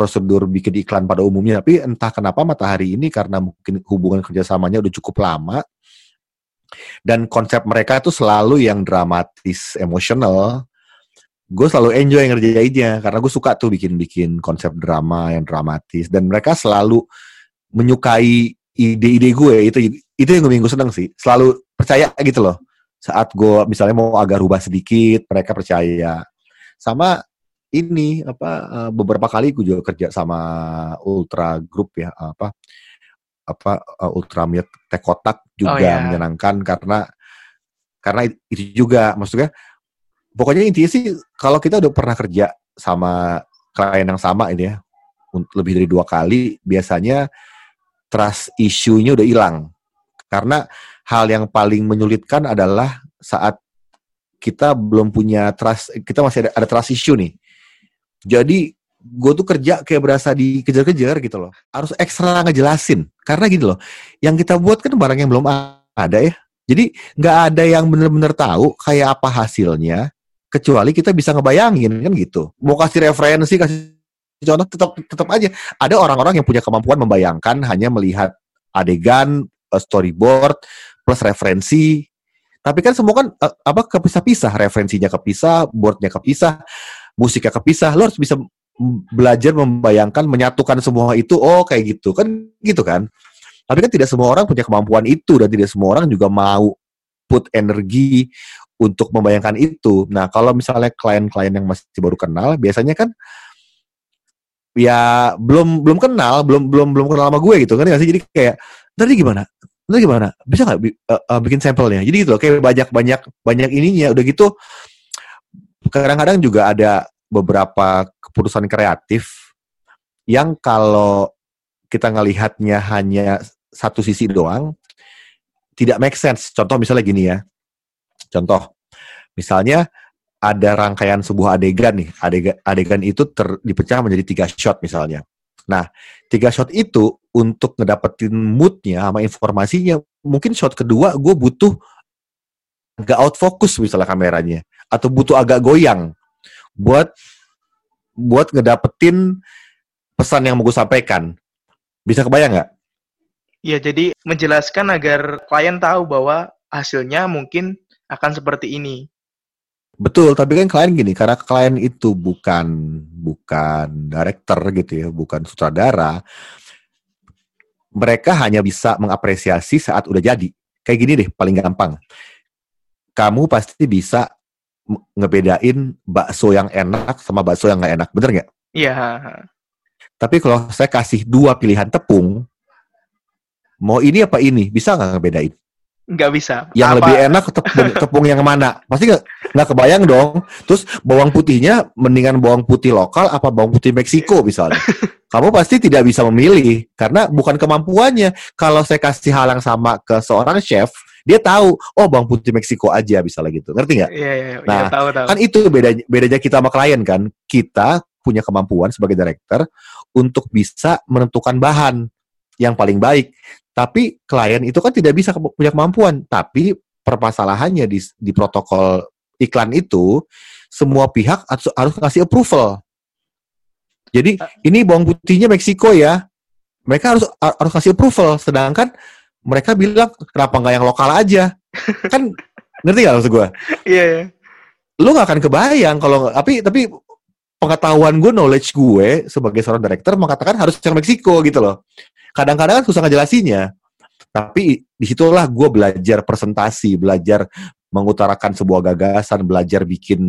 [SPEAKER 2] prosedur bikin iklan pada umumnya. Tapi entah kenapa matahari ini karena mungkin hubungan kerjasamanya udah cukup lama dan konsep mereka itu selalu yang dramatis emosional. Gue selalu enjoy ngerjainnya karena gue suka tuh bikin-bikin konsep drama yang dramatis. Dan mereka selalu menyukai ide-ide gue. Itu itu yang gue minggu seneng sih. Selalu percaya gitu loh. Saat gue misalnya mau agak rubah sedikit mereka percaya. Sama ini apa eh, beberapa kali gue juga kerja sama Ultra Group ya apa apa uh, Ultra Tech Kotak juga oh, yeah. menyenangkan karena karena itu juga maksudnya pokoknya intinya sih kalau kita udah pernah kerja sama klien yang sama ini ya lebih dari dua kali biasanya trust issue-nya udah hilang karena hal yang paling menyulitkan adalah saat kita belum punya trust kita masih ada, ada trust issue nih jadi gue tuh kerja kayak berasa dikejar-kejar gitu loh. Harus ekstra ngejelasin. Karena gitu loh yang kita buat kan barang yang belum ada ya. Jadi nggak ada yang bener-bener tahu kayak apa hasilnya kecuali kita bisa ngebayangin kan gitu. Mau kasih referensi, kasih contoh tetap tetap aja. Ada orang-orang yang punya kemampuan membayangkan hanya melihat adegan, storyboard plus referensi. Tapi kan semua kan uh, apa kepisah-pisah, referensinya kepisah, boardnya kepisah, musiknya kepisah. Lo harus bisa belajar membayangkan, menyatukan semua itu. Oh kayak gitu kan, gitu kan. Tapi kan tidak semua orang punya kemampuan itu dan tidak semua orang juga mau put energi untuk membayangkan itu. Nah kalau misalnya klien-klien yang masih baru kenal, biasanya kan ya belum belum kenal, belum belum belum kenal sama gue gitu kan ya sih. Jadi kayak tadi gimana? Lu gimana? Bisa nggak uh, uh, bikin sampelnya? Jadi gitu loh, kayak banyak banyak banyak ininya. Udah gitu, kadang-kadang juga ada beberapa keputusan kreatif yang kalau kita ngelihatnya hanya satu sisi doang, tidak make sense. Contoh misalnya gini ya. Contoh, misalnya ada rangkaian sebuah adegan nih. Adegan, adegan itu ter, dipecah menjadi tiga shot misalnya. Nah, tiga shot itu untuk ngedapetin moodnya sama informasinya, mungkin shot kedua gue butuh agak out focus misalnya kameranya, atau butuh agak goyang buat buat ngedapetin pesan yang mau gue sampaikan. Bisa kebayang nggak?
[SPEAKER 1] Ya, jadi menjelaskan agar klien tahu bahwa hasilnya mungkin akan seperti ini.
[SPEAKER 2] Betul, tapi kan klien gini, karena klien itu bukan bukan director gitu ya, bukan sutradara, mereka hanya bisa mengapresiasi saat udah jadi. Kayak gini deh, paling gampang. Kamu pasti bisa ngebedain bakso yang enak sama bakso yang nggak enak, bener nggak?
[SPEAKER 1] Iya.
[SPEAKER 2] Tapi kalau saya kasih dua pilihan tepung, mau ini apa ini, bisa nggak ngebedain?
[SPEAKER 1] Nggak bisa.
[SPEAKER 2] Yang Apa? lebih enak tepung, tepung yang mana? Pasti nggak nggak kebayang dong. Terus bawang putihnya mendingan bawang putih lokal apa bawang putih Meksiko misalnya. Kamu pasti tidak bisa memilih karena bukan kemampuannya. Kalau saya kasih hal yang sama ke seorang chef, dia tahu oh bawang putih Meksiko aja misalnya gitu. Ngerti nggak?
[SPEAKER 1] Iya, iya, iya.
[SPEAKER 2] Nah,
[SPEAKER 1] ya, tahu, tahu.
[SPEAKER 2] kan itu bedanya bedanya kita sama klien kan. Kita punya kemampuan sebagai director untuk bisa menentukan bahan yang paling baik. Tapi klien itu kan tidak bisa punya kemampuan. Tapi permasalahannya di, di protokol iklan itu semua pihak harus, harus ngasih approval. Jadi uh. ini bawang putihnya Meksiko ya. Mereka harus harus kasih approval. Sedangkan mereka bilang kenapa nggak yang lokal aja? kan ngerti gak maksud gue?
[SPEAKER 1] Iya. yeah,
[SPEAKER 2] Lu gak akan kebayang kalau tapi tapi pengetahuan gue, knowledge gue sebagai seorang director mengatakan harus yang Meksiko gitu loh kadang-kadang kan susah ngejelasinnya tapi di situlah gue belajar presentasi belajar mengutarakan sebuah gagasan belajar bikin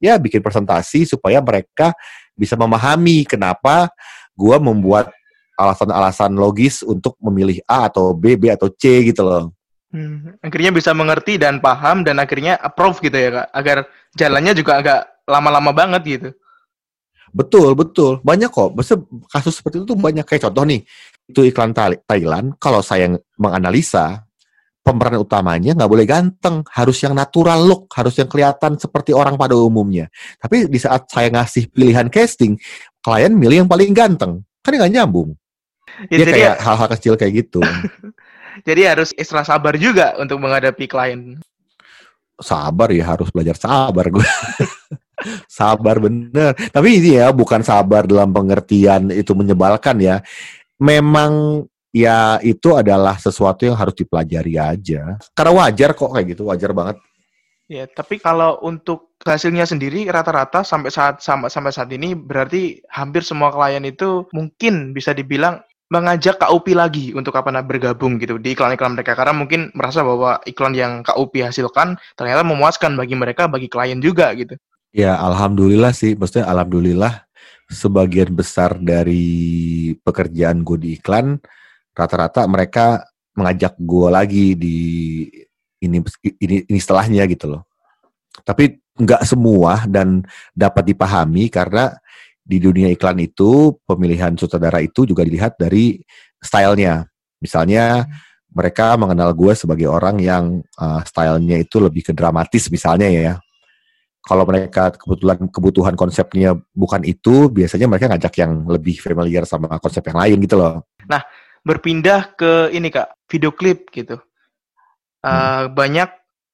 [SPEAKER 2] ya bikin presentasi supaya mereka bisa memahami kenapa gue membuat alasan-alasan logis untuk memilih A atau B, B atau C gitu loh.
[SPEAKER 1] Hmm, akhirnya bisa mengerti dan paham dan akhirnya approve gitu ya kak, agar jalannya juga agak lama-lama banget gitu.
[SPEAKER 2] Betul, betul. Banyak kok. Maksudnya kasus seperti itu tuh banyak. Kayak contoh nih, itu iklan Thailand, kalau saya menganalisa, pemeran utamanya nggak boleh ganteng, harus yang natural look, harus yang kelihatan seperti orang pada umumnya. Tapi di saat saya ngasih pilihan casting, klien milih yang paling ganteng. Kan nggak nyambung. Ya, Dia kayak ya- hal-hal kecil kayak gitu.
[SPEAKER 1] jadi harus ekstra sabar juga untuk menghadapi klien.
[SPEAKER 2] Sabar ya, harus belajar sabar gue. Sabar bener. Tapi ini ya bukan sabar dalam pengertian itu menyebalkan ya. Memang ya itu adalah sesuatu yang harus dipelajari aja. Karena wajar kok kayak gitu, wajar banget.
[SPEAKER 1] Ya, tapi kalau untuk hasilnya sendiri rata-rata sampai saat sampai sampai saat ini berarti hampir semua klien itu mungkin bisa dibilang mengajak KUP lagi untuk apa nah bergabung gitu di iklan-iklan mereka karena mungkin merasa bahwa iklan yang KUP hasilkan ternyata memuaskan bagi mereka bagi klien juga gitu.
[SPEAKER 2] Ya, alhamdulillah sih. Maksudnya alhamdulillah sebagian besar dari pekerjaan gue di iklan rata-rata mereka mengajak gue lagi di ini ini ini setelahnya gitu loh. Tapi nggak semua dan dapat dipahami karena di dunia iklan itu pemilihan sutradara itu juga dilihat dari stylenya. Misalnya mereka mengenal gue sebagai orang yang uh, stylenya itu lebih ke dramatis misalnya ya kalau mereka kebetulan kebutuhan konsepnya bukan itu, biasanya mereka ngajak yang lebih familiar sama konsep yang lain gitu loh.
[SPEAKER 1] Nah, berpindah ke ini kak, video klip gitu. Uh, hmm. Banyak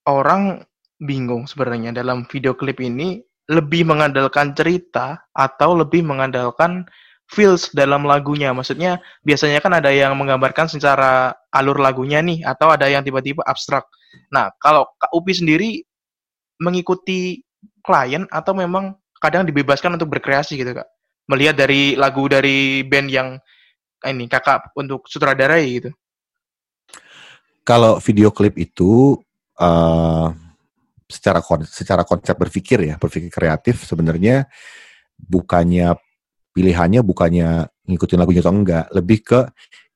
[SPEAKER 1] orang bingung sebenarnya dalam video klip ini lebih mengandalkan cerita atau lebih mengandalkan feels dalam lagunya. Maksudnya biasanya kan ada yang menggambarkan secara alur lagunya nih atau ada yang tiba-tiba abstrak. Nah, kalau Kak Upi sendiri mengikuti klien atau memang kadang dibebaskan untuk berkreasi gitu, Kak? Melihat dari lagu dari band yang ini Kakak untuk sutradarai gitu.
[SPEAKER 2] Kalau video klip itu uh, secara kon secara konsep berpikir ya, berpikir kreatif sebenarnya bukannya pilihannya bukannya ngikutin lagunya atau enggak, lebih ke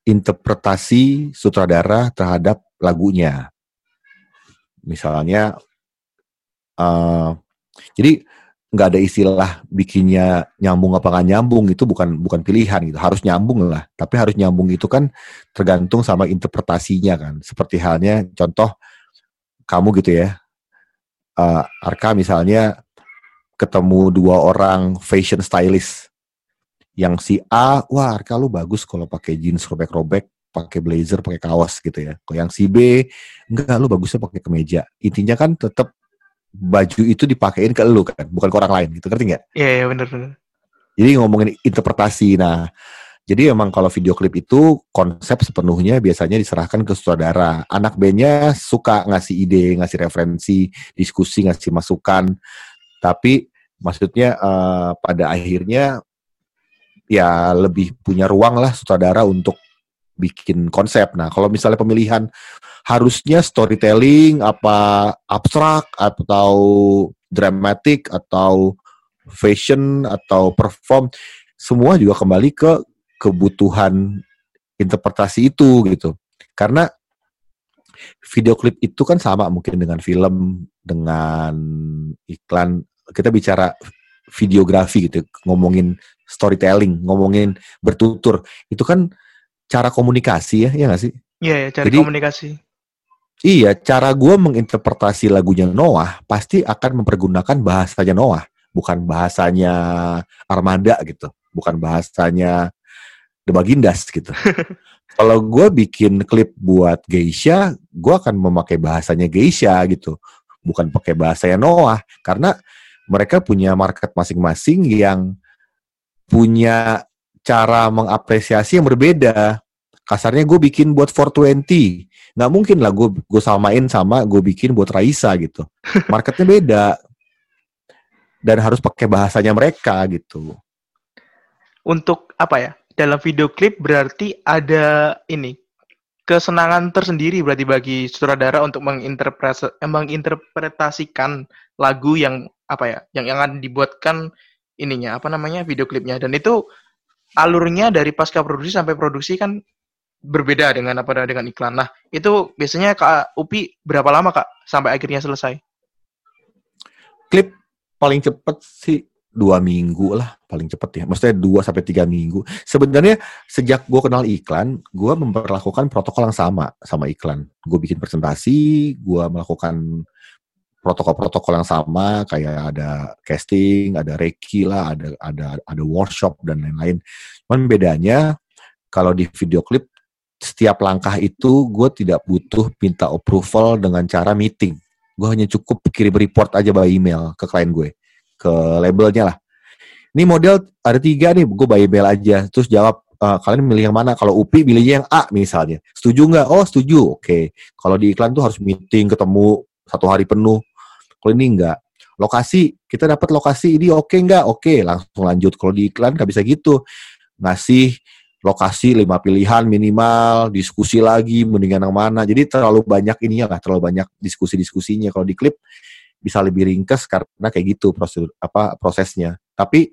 [SPEAKER 2] interpretasi sutradara terhadap lagunya. Misalnya, uh, jadi nggak ada istilah bikinnya nyambung apa nggak nyambung itu bukan bukan pilihan gitu. Harus nyambung lah. Tapi harus nyambung itu kan tergantung sama interpretasinya kan. Seperti halnya contoh kamu gitu ya. Uh, Arka misalnya ketemu dua orang fashion stylist. Yang si A wah Arka lu bagus kalau pakai jeans robek-robek pakai blazer pakai kaos gitu ya. Kalau yang si B enggak lu bagusnya pakai kemeja. Intinya kan tetap baju itu dipakein ke lu kan bukan ke orang lain gitu ngerti nggak
[SPEAKER 1] iya yeah, iya yeah, benar benar
[SPEAKER 2] jadi ngomongin interpretasi nah jadi emang kalau video klip itu konsep sepenuhnya biasanya diserahkan ke sutradara. Anak bandnya suka ngasih ide, ngasih referensi, diskusi, ngasih masukan. Tapi maksudnya uh, pada akhirnya ya lebih punya ruang lah sutradara untuk bikin konsep. Nah, kalau misalnya pemilihan harusnya storytelling apa abstrak atau dramatic atau fashion atau perform semua juga kembali ke kebutuhan interpretasi itu gitu. Karena video klip itu kan sama mungkin dengan film, dengan iklan. Kita bicara videografi gitu, ngomongin storytelling, ngomongin bertutur, itu kan cara komunikasi ya, ya nggak sih?
[SPEAKER 1] Iya, ya, cara Jadi, komunikasi.
[SPEAKER 2] Iya, cara gue menginterpretasi lagunya Noah pasti akan mempergunakan bahasanya Noah, bukan bahasanya Armada gitu, bukan bahasanya The Bagindas gitu. Kalau gue bikin klip buat Geisha, gue akan memakai bahasanya Geisha gitu, bukan pakai bahasanya Noah, karena mereka punya market masing-masing yang punya cara mengapresiasi yang berbeda. Kasarnya gue bikin buat 420, nggak mungkin lah gue gue samain sama gue bikin buat Raisa gitu. Marketnya beda dan harus pakai bahasanya mereka gitu.
[SPEAKER 1] Untuk apa ya? Dalam video klip berarti ada ini kesenangan tersendiri berarti bagi sutradara untuk menginterpretasikan lagu yang apa ya yang yang akan dibuatkan ininya apa namanya video klipnya dan itu alurnya dari pasca produksi sampai produksi kan berbeda dengan apa dengan iklan. Nah, itu biasanya Kak Upi berapa lama Kak sampai akhirnya selesai?
[SPEAKER 2] Klip paling cepet sih dua minggu lah paling cepet ya. Maksudnya dua sampai tiga minggu. Sebenarnya sejak gue kenal iklan, gue memperlakukan protokol yang sama sama iklan. Gue bikin presentasi, gue melakukan protokol-protokol yang sama kayak ada casting, ada reki lah, ada ada ada workshop dan lain-lain. Cuman bedanya kalau di video klip setiap langkah itu gue tidak butuh minta approval dengan cara meeting. Gue hanya cukup kirim report aja by email ke klien gue, ke labelnya lah. Ini model ada tiga nih, gue by email aja. Terus jawab, uh, kalian milih yang mana? Kalau UPI milihnya yang A misalnya. Setuju nggak? Oh setuju, oke. Okay. Kalau di iklan tuh harus meeting, ketemu satu hari penuh kalau ini enggak. Lokasi, kita dapat lokasi ini oke okay enggak? Oke, okay, langsung lanjut. Kalau di iklan nggak bisa gitu. Ngasih lokasi lima pilihan minimal, diskusi lagi, mendingan yang mana. Jadi terlalu banyak ininya lah, terlalu banyak diskusi-diskusinya. Kalau di klip bisa lebih ringkas karena kayak gitu proses apa prosesnya. Tapi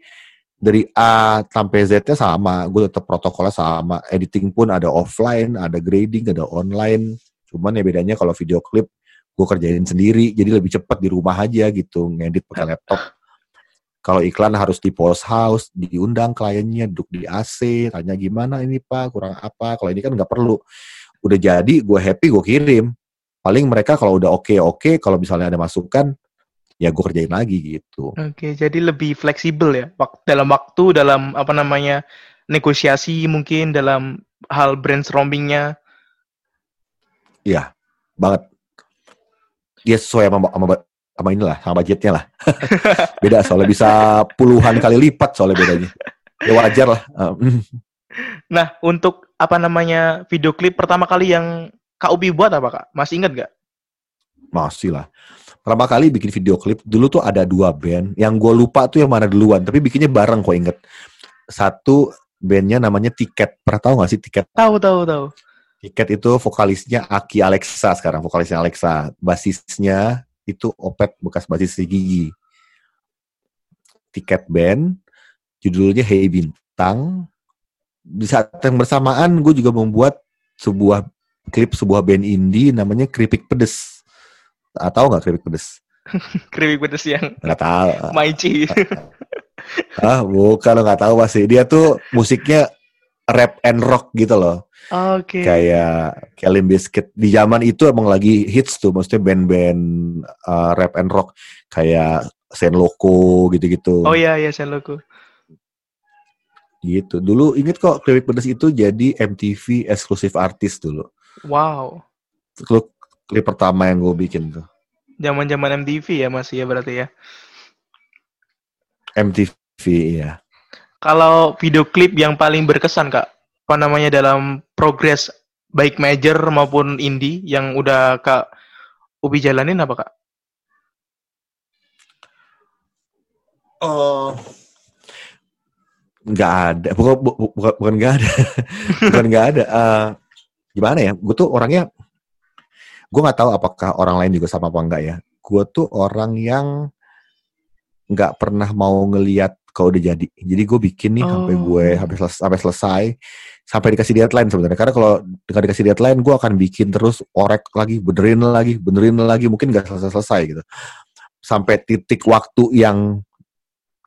[SPEAKER 2] dari A sampai Z-nya sama, gue tetap protokolnya sama. Editing pun ada offline, ada grading, ada online. Cuman ya bedanya kalau video klip gue kerjain sendiri jadi lebih cepat di rumah aja gitu ngedit pakai laptop kalau iklan harus di post house diundang kliennya duduk di AC tanya gimana ini pak? Kurang apa? Kalau ini kan nggak perlu. Udah jadi gue happy gue kirim. Paling mereka kalau udah oke okay, oke. Okay, kalau misalnya ada masukan ya gue kerjain lagi gitu.
[SPEAKER 1] Oke okay, jadi lebih fleksibel ya dalam waktu dalam apa namanya negosiasi mungkin dalam hal brainstormingnya.
[SPEAKER 2] Iya banget. Dia sesuai sama, sama, sama inilah, sama budgetnya lah. Beda soalnya bisa puluhan kali lipat soalnya bedanya. ya wajar lah. Uh,
[SPEAKER 1] Nah, untuk apa namanya video klip pertama kali yang Kak Upi buat apa Kak? Masih ingat gak?
[SPEAKER 2] Masih lah. Pertama kali bikin video klip, dulu tuh ada dua band. Yang gue lupa tuh yang mana duluan, tapi bikinnya bareng kok inget. Satu bandnya namanya Tiket. Pernah tahu gak sih Tiket?
[SPEAKER 1] Tahu, tahu, tahu.
[SPEAKER 2] Tiket itu vokalisnya Aki Alexa sekarang, vokalisnya Alexa. Basisnya itu Opet, bekas basis si Gigi. Tiket band, judulnya Hey Bintang. Di saat yang bersamaan gue juga membuat sebuah klip sebuah band indie namanya Keripik Pedes. Atau nggak Keripik Pedes?
[SPEAKER 1] Keripik pedes yang
[SPEAKER 2] Nggak tahu.
[SPEAKER 1] Maici.
[SPEAKER 2] Ah, bukan lo nggak tahu pasti. Dia tuh musiknya rap and rock gitu loh.
[SPEAKER 1] Oke.
[SPEAKER 2] Kayak kayak Limp Bizkit. Di zaman itu emang lagi hits tuh, maksudnya band-band uh, rap and rock kayak Sen Loco gitu-gitu.
[SPEAKER 1] Oh iya, iya, saya logo.
[SPEAKER 2] Gitu. Dulu inget kok Keripik Pedes itu jadi MTV eksklusif artis dulu.
[SPEAKER 1] Wow.
[SPEAKER 2] Klip, klip pertama yang gue bikin tuh.
[SPEAKER 1] Zaman-zaman MTV ya masih ya berarti ya.
[SPEAKER 2] MTV ya.
[SPEAKER 1] Kalau video klip yang paling berkesan Kak, apa namanya dalam progres baik major maupun indie yang udah Kak Ubi jalanin apa Kak?
[SPEAKER 2] Oh. Nggak ada. Bukan, bu- bu- bukan, bukan nggak ada. bukan nggak ada. Eh, gimana ya? Gue tuh orangnya, gue nggak tahu apakah orang lain juga sama apa enggak ya. Gue tuh orang yang nggak pernah mau ngeliat kalau udah jadi. Jadi gue bikin nih sampai
[SPEAKER 1] Oh.
[SPEAKER 2] gue sampai selesai, sampai selesai, sampai dikasih deadline sebenarnya. Karena kalau dengan dikasih deadline, gue akan bikin terus orek lagi, benerin lagi, benerin lagi. Mungkin nggak selesai selesai gitu. Sampai titik waktu yang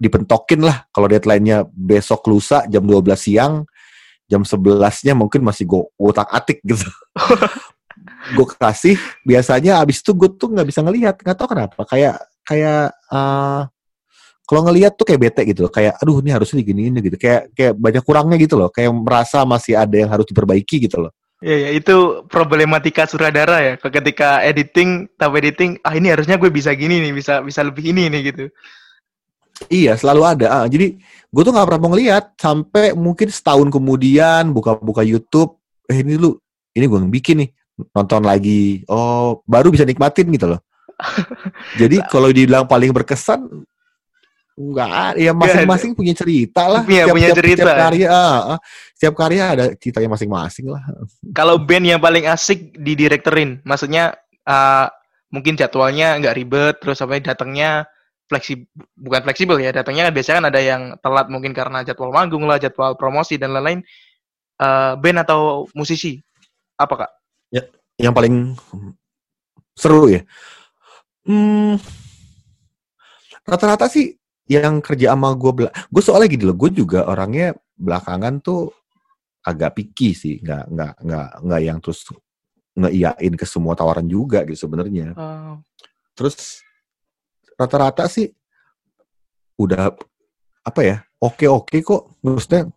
[SPEAKER 2] dipentokin lah kalau deadline-nya besok lusa jam 12 siang jam 11-nya mungkin masih gue utak atik gitu gue kasih biasanya abis itu gue tuh nggak bisa ngelihat nggak tahu kenapa kayak kayak eh, kalau ngelihat tuh kayak bete gitu loh. kayak aduh ini harusnya diginiin gitu kayak kayak banyak kurangnya gitu loh kayak merasa masih ada yang harus diperbaiki gitu loh
[SPEAKER 1] Ya, ya, itu problematika sutradara ya. Ketika editing, tahap editing, ah ini harusnya gue bisa gini nih, bisa bisa lebih ini nih gitu.
[SPEAKER 2] Iya, selalu ada. Ah, jadi gue tuh nggak pernah mau ngeliat sampai mungkin setahun kemudian buka-buka YouTube, eh ini lu, ini gue yang bikin nih, nonton lagi. Oh, baru bisa nikmatin gitu loh. jadi kalau dibilang paling berkesan, nggak ada. Ya masing-masing punya cerita lah.
[SPEAKER 1] Iya, punya cerita.
[SPEAKER 2] Setiap karya, ah, ah. setiap karya ada ceritanya masing-masing lah.
[SPEAKER 1] Kalau band yang paling asik didirektorin, maksudnya uh, mungkin jadwalnya nggak ribet, terus sampai datangnya fleksibel, bukan fleksibel ya, datangnya kan biasanya kan ada yang telat mungkin karena jadwal manggung lah, jadwal promosi dan lain-lain. Uh, band atau musisi, apa kak?
[SPEAKER 2] Yang paling seru ya. Hmm, rata-rata sih yang kerja sama gue gue soalnya gini loh gue juga orangnya belakangan tuh agak picky sih nggak nggak nggak nggak yang terus ngeiyain ke semua tawaran juga gitu sebenarnya.
[SPEAKER 1] Uh,
[SPEAKER 2] terus rata-rata sih udah apa ya oke oke kok maksudnya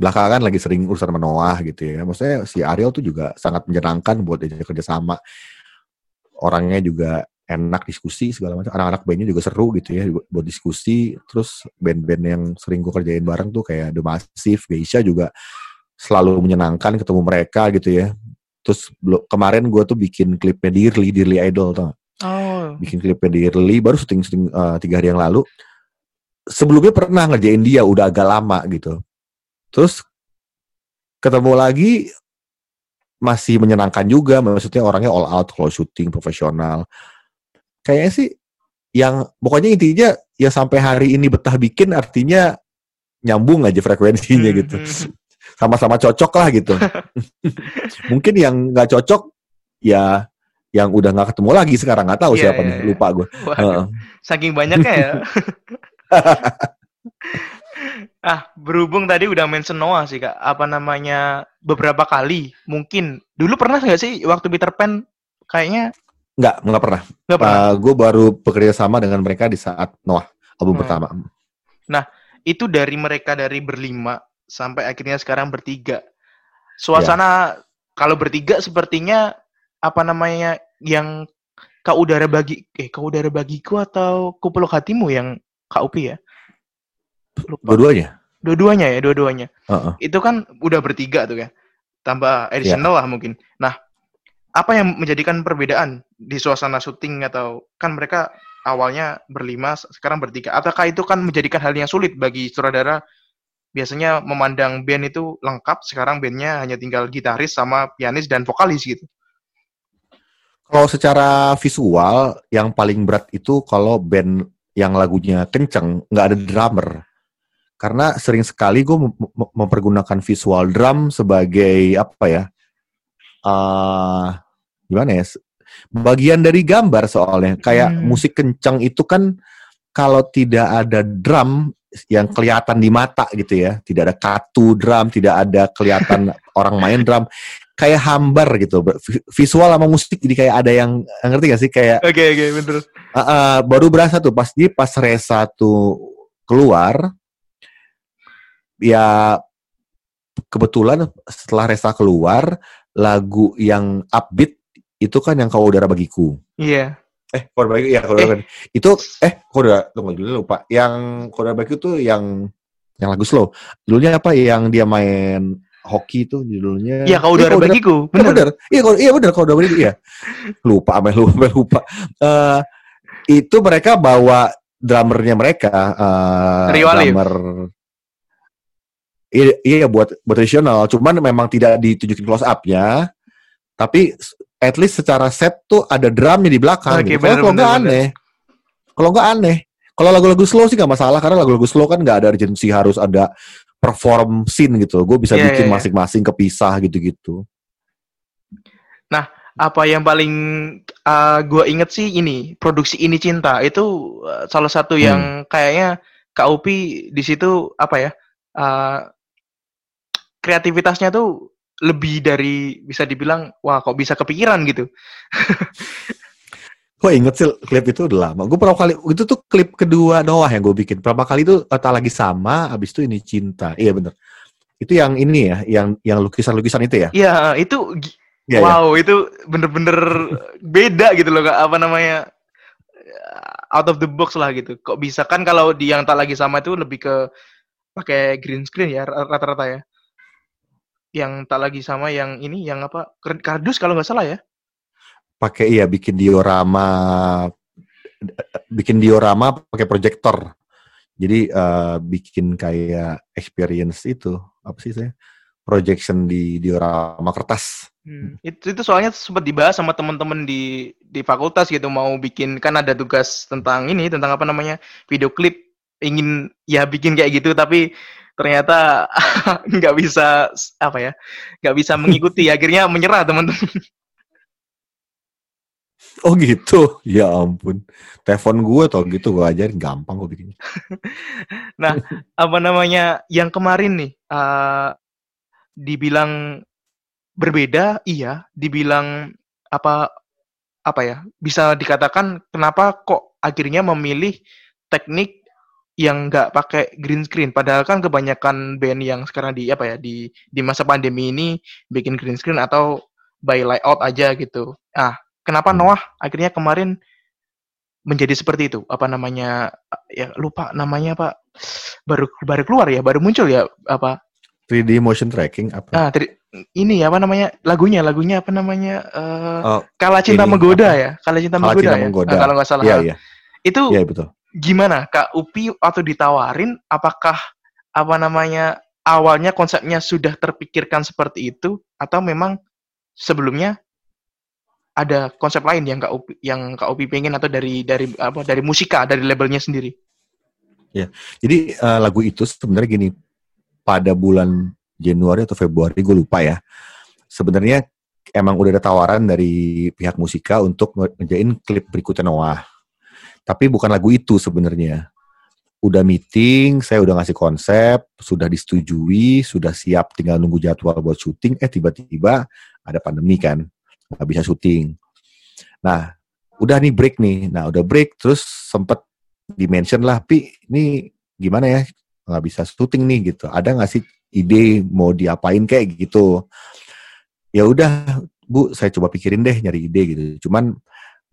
[SPEAKER 2] belakangan lagi sering urusan sama Noah gitu ya maksudnya si Ariel tuh juga sangat menyenangkan buat diajak kerja sama. Orangnya juga enak diskusi segala macam. Anak-anak bandnya juga seru gitu ya buat diskusi. Terus band-band yang sering gue kerjain bareng tuh kayak The Massive, Geisha juga selalu menyenangkan ketemu mereka gitu ya. Terus kemarin gue tuh bikin klipnya Dearly, Dearly Idol tau
[SPEAKER 1] oh,
[SPEAKER 2] bikin klipnya Dearly baru syuting syuting eh, tiga hari yang lalu. Sebelumnya pernah ngerjain dia udah agak lama gitu. Terus ketemu lagi masih menyenangkan juga. Maksudnya orangnya all out kalau syuting profesional kayaknya sih yang pokoknya intinya ya sampai hari ini betah bikin artinya nyambung aja frekuensinya
[SPEAKER 1] Hmm,
[SPEAKER 2] gitu
[SPEAKER 1] hmm.
[SPEAKER 2] sama-sama cocok lah gitu mungkin yang nggak cocok ya yang udah nggak ketemu lagi sekarang nggak tahu
[SPEAKER 1] Iya,
[SPEAKER 2] siapa
[SPEAKER 1] iya,
[SPEAKER 2] nih
[SPEAKER 1] iya.
[SPEAKER 2] lupa gue
[SPEAKER 1] Waduh, saking banyaknya ya. ah, berhubung tadi udah mention Noah sih kak, apa namanya beberapa kali, mungkin dulu pernah nggak sih waktu Peter Pan kayaknya
[SPEAKER 2] nggak nggak pernah,
[SPEAKER 1] nggak pernah.
[SPEAKER 2] gue baru bekerja sama dengan mereka di saat Noah album
[SPEAKER 1] Hmm.
[SPEAKER 2] pertama
[SPEAKER 1] itu dari mereka dari berlima sampai akhirnya sekarang bertiga. Suasana kalau bertiga sepertinya apa namanya yang kau udara bagi eh kau udara bagiku atau kupeluk hatimu yang Kak Upi ya? Lupa.
[SPEAKER 2] dua-duanya
[SPEAKER 1] Dua-duanya ya, dua-duanya.
[SPEAKER 2] Uh-uh.
[SPEAKER 1] Itu kan udah bertiga tuh ya. Tambah additional lah mungkin. Nah, apa yang menjadikan perbedaan di suasana syuting atau kan mereka awalnya berlima, sekarang bertiga. Apakah itu kan menjadikan hal yang sulit bagi sutradara biasanya memandang band itu lengkap, sekarang bandnya hanya tinggal gitaris sama pianis dan vokalis gitu.
[SPEAKER 2] Kalau secara visual, yang paling berat itu kalau band yang lagunya kenceng, nggak ada drummer. Karena sering sekali gue mempergunakan visual drum sebagai apa ya? Uh, gimana ya? Bagian dari gambar soalnya. Kayak hmm. musik kencang itu kan kalau tidak ada drum yang kelihatan di mata gitu ya, tidak ada katu drum, tidak ada kelihatan orang main drum, kayak hambar gitu, visual sama musik jadi kayak ada yang ngerti gak sih kayak?
[SPEAKER 1] Oke okay, oke okay, bener.
[SPEAKER 2] Uh, uh, baru berasa tuh pas di pas Resa tuh keluar, ya kebetulan setelah Resa keluar lagu yang upbeat itu kan yang kau udara bagiku.
[SPEAKER 1] Iya. Yeah
[SPEAKER 2] eh Koda Barbecue ya Koda eh. itu eh Koda tunggu dulu lupa. Yang Koda Barbecue tuh yang yang lagu slow. Dulunya apa? Yang dia main hoki itu judulnya.
[SPEAKER 1] Iya kau udah bagiku.
[SPEAKER 2] Bener. bener. Iya kau iya bener kau udah bagiku iya. Lupa apa lupa lupa. Uh, itu mereka bawa drummernya mereka uh, drummer iya, iya buat buat tradisional cuman memang tidak ditunjukin close upnya tapi at least secara set tuh ada drumnya di belakang. Okay, gitu. Kalau nggak aneh, kalau nggak aneh, kalau lagu-lagu slow sih nggak masalah karena lagu-lagu slow kan nggak ada urgency harus ada perform scene gitu. Gue bisa yeah, bikin iya, iya. masing-masing yeah, kepisah gitu-gitu.
[SPEAKER 1] Nah, apa yang paling uh, gue inget sih ini produksi ini cinta itu uh, salah satu yang hmm. kayaknya KUP di situ apa ya uh, kreativitasnya tuh lebih dari bisa dibilang wah kok bisa kepikiran gitu.
[SPEAKER 2] Gue inget sih klip itu udah lama. Gue pertama kali itu tuh klip kedua Noah yang gue bikin. Pertama kali itu tak lagi sama, abis itu ini cinta. Iya bener. Itu yang ini ya, yang yang lukisan-lukisan itu ya?
[SPEAKER 1] Iya itu ya, wow ya. itu bener-bener beda gitu loh. Apa namanya out of the box lah gitu. Kok bisa kan kalau di yang tak lagi sama itu lebih ke pakai green screen ya rata-rata ya yang tak lagi sama yang ini yang apa kardus kalau nggak salah ya?
[SPEAKER 2] Pakai iya bikin diorama bikin diorama pakai proyektor jadi uh, bikin kayak experience itu apa sih saya projection di diorama kertas.
[SPEAKER 1] Hmm. itu itu soalnya sempat dibahas sama teman-teman di di fakultas gitu mau bikin kan ada tugas tentang ini tentang apa namanya video klip. Ingin ya bikin kayak gitu tapi ternyata nggak bisa apa ya nggak bisa mengikuti akhirnya menyerah teman-teman
[SPEAKER 2] Oh gitu, ya ampun. Telepon gue tau gitu gue ajarin gampang gue bikinnya.
[SPEAKER 1] nah, apa namanya yang kemarin nih, uh, dibilang berbeda, iya. Dibilang apa apa ya? Bisa dikatakan kenapa kok akhirnya memilih teknik yang nggak pakai green screen padahal kan kebanyakan band yang sekarang di apa ya di di masa pandemi ini bikin green screen atau by layout aja gitu. Ah, kenapa Noah akhirnya kemarin menjadi seperti itu? Apa namanya ya lupa namanya Pak. Baru baru keluar ya, baru muncul ya apa
[SPEAKER 2] 3D motion tracking apa?
[SPEAKER 1] Ah, ini ya apa namanya? Lagunya, lagunya apa namanya? Uh, oh, Kala Cinta ini, Menggoda apa? ya? Kala Cinta Kala Menggoda Cinta ya. Menggoda. Nah, kalau nggak salah.
[SPEAKER 2] Iya, iya.
[SPEAKER 1] Itu
[SPEAKER 2] Iya, betul
[SPEAKER 1] gimana Kak Upi atau ditawarin apakah apa namanya awalnya konsepnya sudah terpikirkan seperti itu atau memang sebelumnya ada konsep lain yang Kak Upi yang Kak Upi pengen atau dari dari apa dari musika dari labelnya sendiri?
[SPEAKER 2] Ya, jadi uh, lagu itu sebenarnya gini pada bulan Januari atau Februari gue lupa ya. Sebenarnya emang udah ada tawaran dari pihak musika untuk ngerjain klip berikutnya Noah tapi bukan lagu itu sebenarnya. Udah meeting, saya udah ngasih konsep, sudah disetujui, sudah siap tinggal nunggu jadwal buat syuting, eh tiba-tiba ada pandemi kan, nggak bisa syuting. Nah, udah nih break nih. Nah, udah break, terus sempet dimention lah, Pi, ini gimana ya, nggak bisa syuting nih gitu. Ada nggak sih ide mau diapain kayak gitu? Ya udah, Bu, saya coba pikirin deh nyari ide gitu. Cuman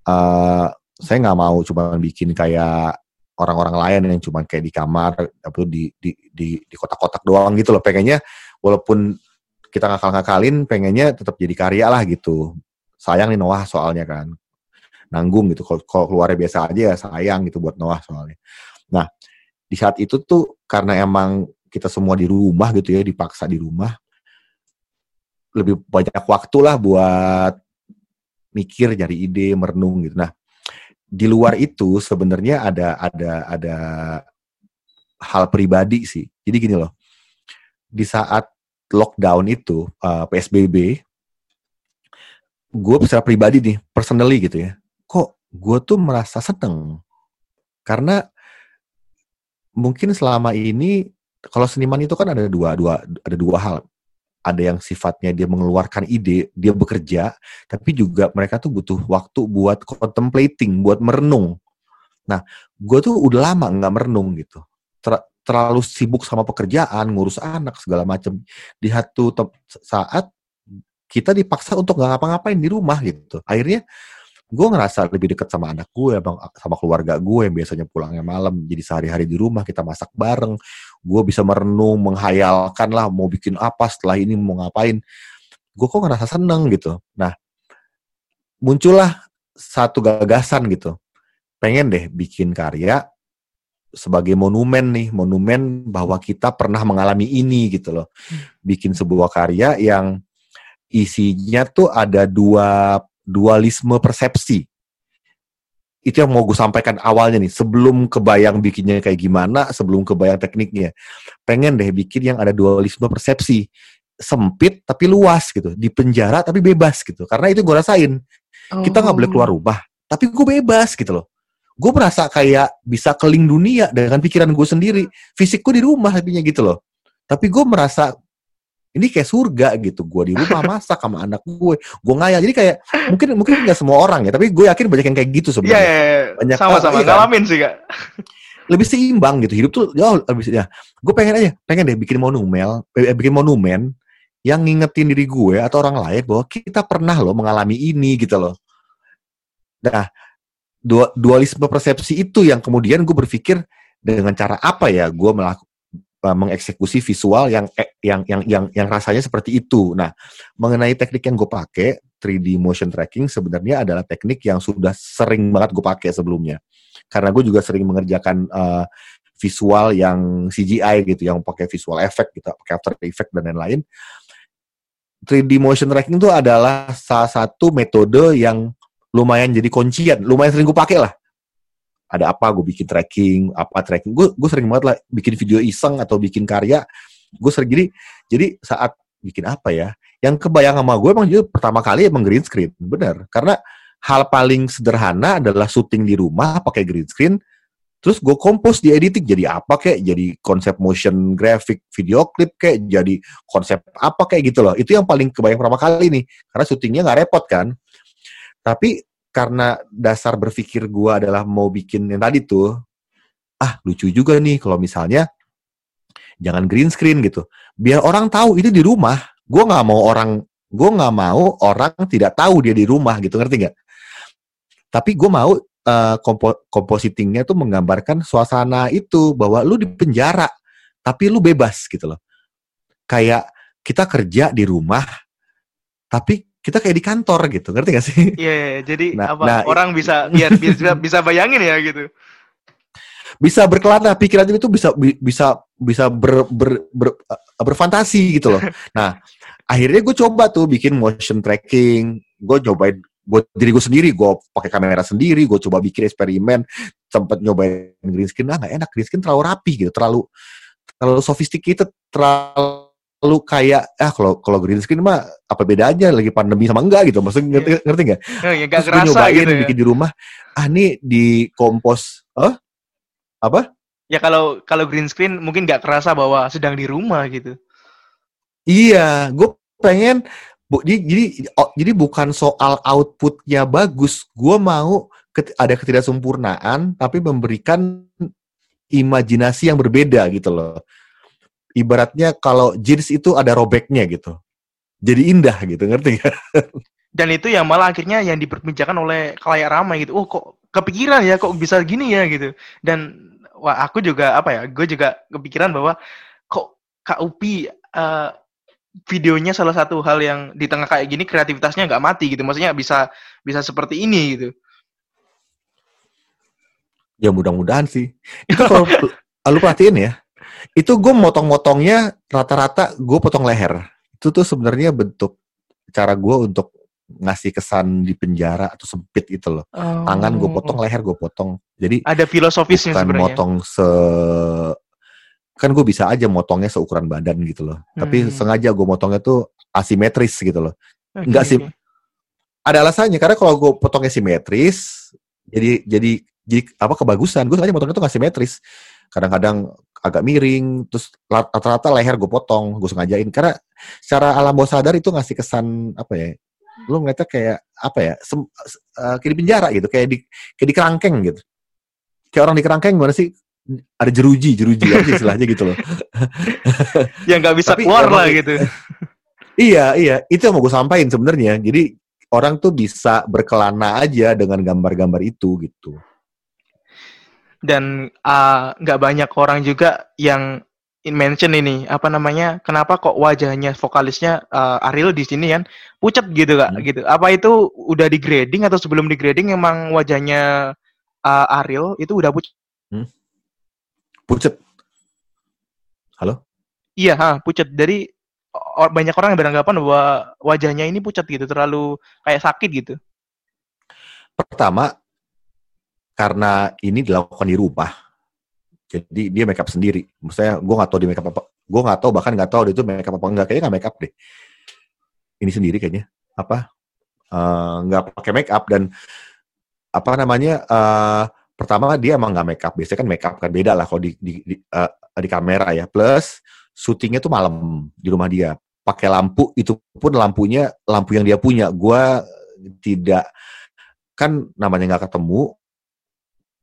[SPEAKER 2] uh, saya nggak mau cuma bikin kayak orang-orang lain yang cuma kayak di kamar atau di di di di kotak-kotak doang gitu loh. Pengennya walaupun kita ngakal-ngakalin pengennya tetap jadi karya lah gitu. Sayang nih Noah soalnya kan. Nanggung gitu. Kalau keluarnya biasa aja ya sayang gitu buat Noah soalnya. Nah di saat itu tuh karena emang kita semua di rumah gitu ya dipaksa di rumah lebih banyak waktu lah buat mikir nyari ide merenung gitu. Nah di luar itu sebenarnya ada ada ada hal pribadi sih. Jadi gini loh, di saat lockdown itu uh, PSBB, gue secara pribadi nih, personally gitu ya, kok gue tuh merasa seneng karena mungkin selama ini kalau seniman itu kan ada dua dua ada dua hal ada yang sifatnya dia mengeluarkan ide, dia bekerja, tapi juga mereka tuh butuh waktu buat contemplating, buat merenung. Nah, gue tuh udah lama nggak merenung gitu. Ter terlalu sibuk sama pekerjaan, ngurus anak segala macam. Di satu saat kita dipaksa untuk nggak ngapa-ngapain di rumah gitu. Akhirnya gue ngerasa lebih dekat sama anak gue, sama keluarga gue yang biasanya pulangnya malam. Jadi sehari-hari di rumah kita masak bareng. Gue bisa merenung, menghayalkan lah mau bikin apa setelah ini mau ngapain. Gue kok ngerasa seneng gitu. Nah, muncullah satu gagasan gitu. Pengen deh bikin karya sebagai monumen nih, monumen bahwa kita pernah mengalami ini gitu loh. Bikin sebuah karya yang isinya tuh ada dua dualisme persepsi. Itu yang mau gue sampaikan awalnya nih, sebelum kebayang bikinnya kayak gimana, sebelum kebayang tekniknya. Pengen deh bikin yang ada dualisme persepsi. Sempit tapi luas gitu, di penjara tapi bebas gitu. Karena itu gue rasain. Oh. Kita nggak boleh keluar rumah, tapi gue bebas gitu loh. Gue merasa kayak bisa keling dunia dengan pikiran gue sendiri. Fisikku di rumah tapi gitu loh. Tapi gue merasa ini kayak surga gitu gue di rumah masak sama anak gue gue ngayal. Jadi kayak mungkin mungkin nggak semua orang ya tapi gue yakin banyak yang kayak gitu sebenarnya. yeah, yeah,
[SPEAKER 1] yeah. banyak sama-sama iya, ngalamin sih kak.
[SPEAKER 2] Lebih seimbang gitu hidup tuh jauh lebih ya. Gue pengen aja pengen deh bikin monumen eh, bikin monumen yang ngingetin diri gue atau orang lain bahwa kita pernah loh mengalami ini gitu loh. Nah dualisme persepsi itu yang kemudian gue berpikir dengan cara apa ya gue melakukan uh, mengeksekusi visual yang eh, yang yang yang yang rasanya seperti itu. Nah, mengenai teknik yang gue pakai 3D motion tracking sebenarnya adalah teknik yang sudah sering banget gue pakai sebelumnya. Karena gue juga sering mengerjakan uh, visual yang CGI gitu, yang pakai visual effect gitu, pakai After Effect dan lain-lain. 3D motion tracking itu adalah salah satu metode yang lumayan jadi kuncian, lumayan sering gue pakai lah ada apa gue bikin tracking apa tracking. Gue gue sering banget lah bikin video iseng atau bikin karya. Gue sering jadi jadi saat bikin apa ya yang kebayang sama gue emang juga pertama kali emang green screen bener. Karena hal paling sederhana adalah syuting di rumah pakai green screen terus gue kompos di editing. Jadi apa kayak jadi konsep motion graphic video clip kayak jadi konsep apa kayak gitu loh. Itu yang paling kebayang pertama kali nih karena syutingnya nggak repot kan. Tapi karena dasar berpikir gue adalah mau bikin yang tadi tuh, ah lucu juga nih kalau misalnya jangan green screen gitu. Biar orang tahu itu di rumah. Gue nggak mau orang, gue nggak mau orang tidak tahu dia di rumah gitu, ngerti nggak? Tapi gue mau uh, kompo kompositingnya tuh menggambarkan suasana itu bahwa lu di penjara, tapi lu bebas gitu loh. Kayak kita kerja di rumah, tapi kita kayak di kantor gitu ngerti gak sih?
[SPEAKER 1] Iya, yeah, yeah, jadi nah, apa nah, orang bisa biar bisa bisa bayangin ya gitu.
[SPEAKER 2] Bisa berkelana pikiran itu bisa bisa bisa ber, ber, ber, uh, berfantasi gitu loh. Nah, akhirnya gue coba tuh bikin motion tracking, gue cobain buat diri gue sendiri, gue pakai kamera sendiri, gue coba bikin eksperimen, sempet nyobain green screen, nah gak enak, green screen terlalu rapi gitu, terlalu terlalu sophisticated, terlalu lu kayak ah kalau kalau green screen mah apa bedanya lagi pandemi sama enggak gitu maksudnya ngerti yeah. ngerti nggak?
[SPEAKER 1] Oh, ya, gak Terus nyobain gitu ya.
[SPEAKER 2] bikin di rumah ah nih di kompos oh apa?
[SPEAKER 1] Ya kalau kalau green screen mungkin nggak kerasa bahwa sedang di rumah gitu.
[SPEAKER 2] Iya, gue pengen bu, jadi jadi oh, jadi bukan soal outputnya bagus, gue mau ket, ada ketidaksempurnaan tapi memberikan imajinasi yang berbeda gitu loh ibaratnya kalau jeans itu ada robeknya gitu. Jadi indah gitu, ngerti gak?
[SPEAKER 1] Dan itu yang malah akhirnya yang diperbincangkan oleh kalayak ramai gitu. Oh kok kepikiran ya kok bisa gini ya gitu dan wah aku juga apa ya gue juga kepikiran bahwa kok Kak Upi uh, videonya salah satu hal yang di tengah kayak gini kreativitasnya nggak mati gitu maksudnya bisa bisa seperti ini gitu
[SPEAKER 2] ya mudah-mudahan sih itu kalau lu perhatiin ya itu gue motong-motongnya rata-rata gue potong leher itu tuh sebenarnya bentuk cara gue untuk ngasih kesan di penjara atau sempit gitu loh. Oh. Tangan gue potong, leher gue potong. Jadi
[SPEAKER 1] ada filosofisnya bukan
[SPEAKER 2] sebenarnya. motong se kan gue bisa aja motongnya seukuran badan gitu loh. Hmm. Tapi sengaja gue motongnya tuh asimetris gitu loh. Okay, Enggak sih. Ada alasannya karena kalau gue potongnya simetris, jadi jadi jadi apa kebagusan. Gue sengaja motongnya tuh nggak simetris. Kadang-kadang agak miring, terus rata-rata leher gue potong, gue sengajain. Karena secara alam bawah sadar itu ngasih kesan apa ya lu ngeliatnya kayak apa ya sem, uh, kayak di penjara gitu kayak di kayak di kerangkeng gitu. Kayak orang di kerangkeng gimana sih ada jeruji jeruji apa sih istilahnya gitu loh.
[SPEAKER 1] Yang nggak bisa Tapi, keluar lah gitu.
[SPEAKER 2] Iya iya itu yang mau gue sampaikan sebenarnya. Jadi orang tuh bisa berkelana aja dengan gambar-gambar itu gitu
[SPEAKER 1] dan ah, nggak uh, banyak orang juga yang mention ini apa namanya kenapa kok wajahnya vokalisnya uh, Ariel di sini kan pucat gitu kak hmm. gitu. Apa itu udah di grading atau sebelum di grading emang wajahnya uh, Ariel itu udah pucat? Hmm.
[SPEAKER 2] pucat. Halo?
[SPEAKER 1] Iya ha pucat. Dari banyak orang yang beranggapan bahwa wajahnya ini pucat gitu terlalu kayak sakit gitu.
[SPEAKER 2] Pertama karena ini dilakukan di rumah jadi dia make up sendiri. Maksudnya gue nggak tahu dia make up apa. Gue nggak tahu bahkan nggak tahu dia itu make up apa enggak. Kayaknya nggak make up deh. Ini sendiri kayaknya apa eh, nggak uh, pakai make up dan apa namanya uh, pertama dia emang nggak make up. Biasanya kan make up kan beda lah kalau di di, di, uh, di kamera ya. Plus syutingnya tuh malam di rumah dia. Pakai lampu itu pun lampunya lampu yang dia punya. Gue tidak kan namanya nggak ketemu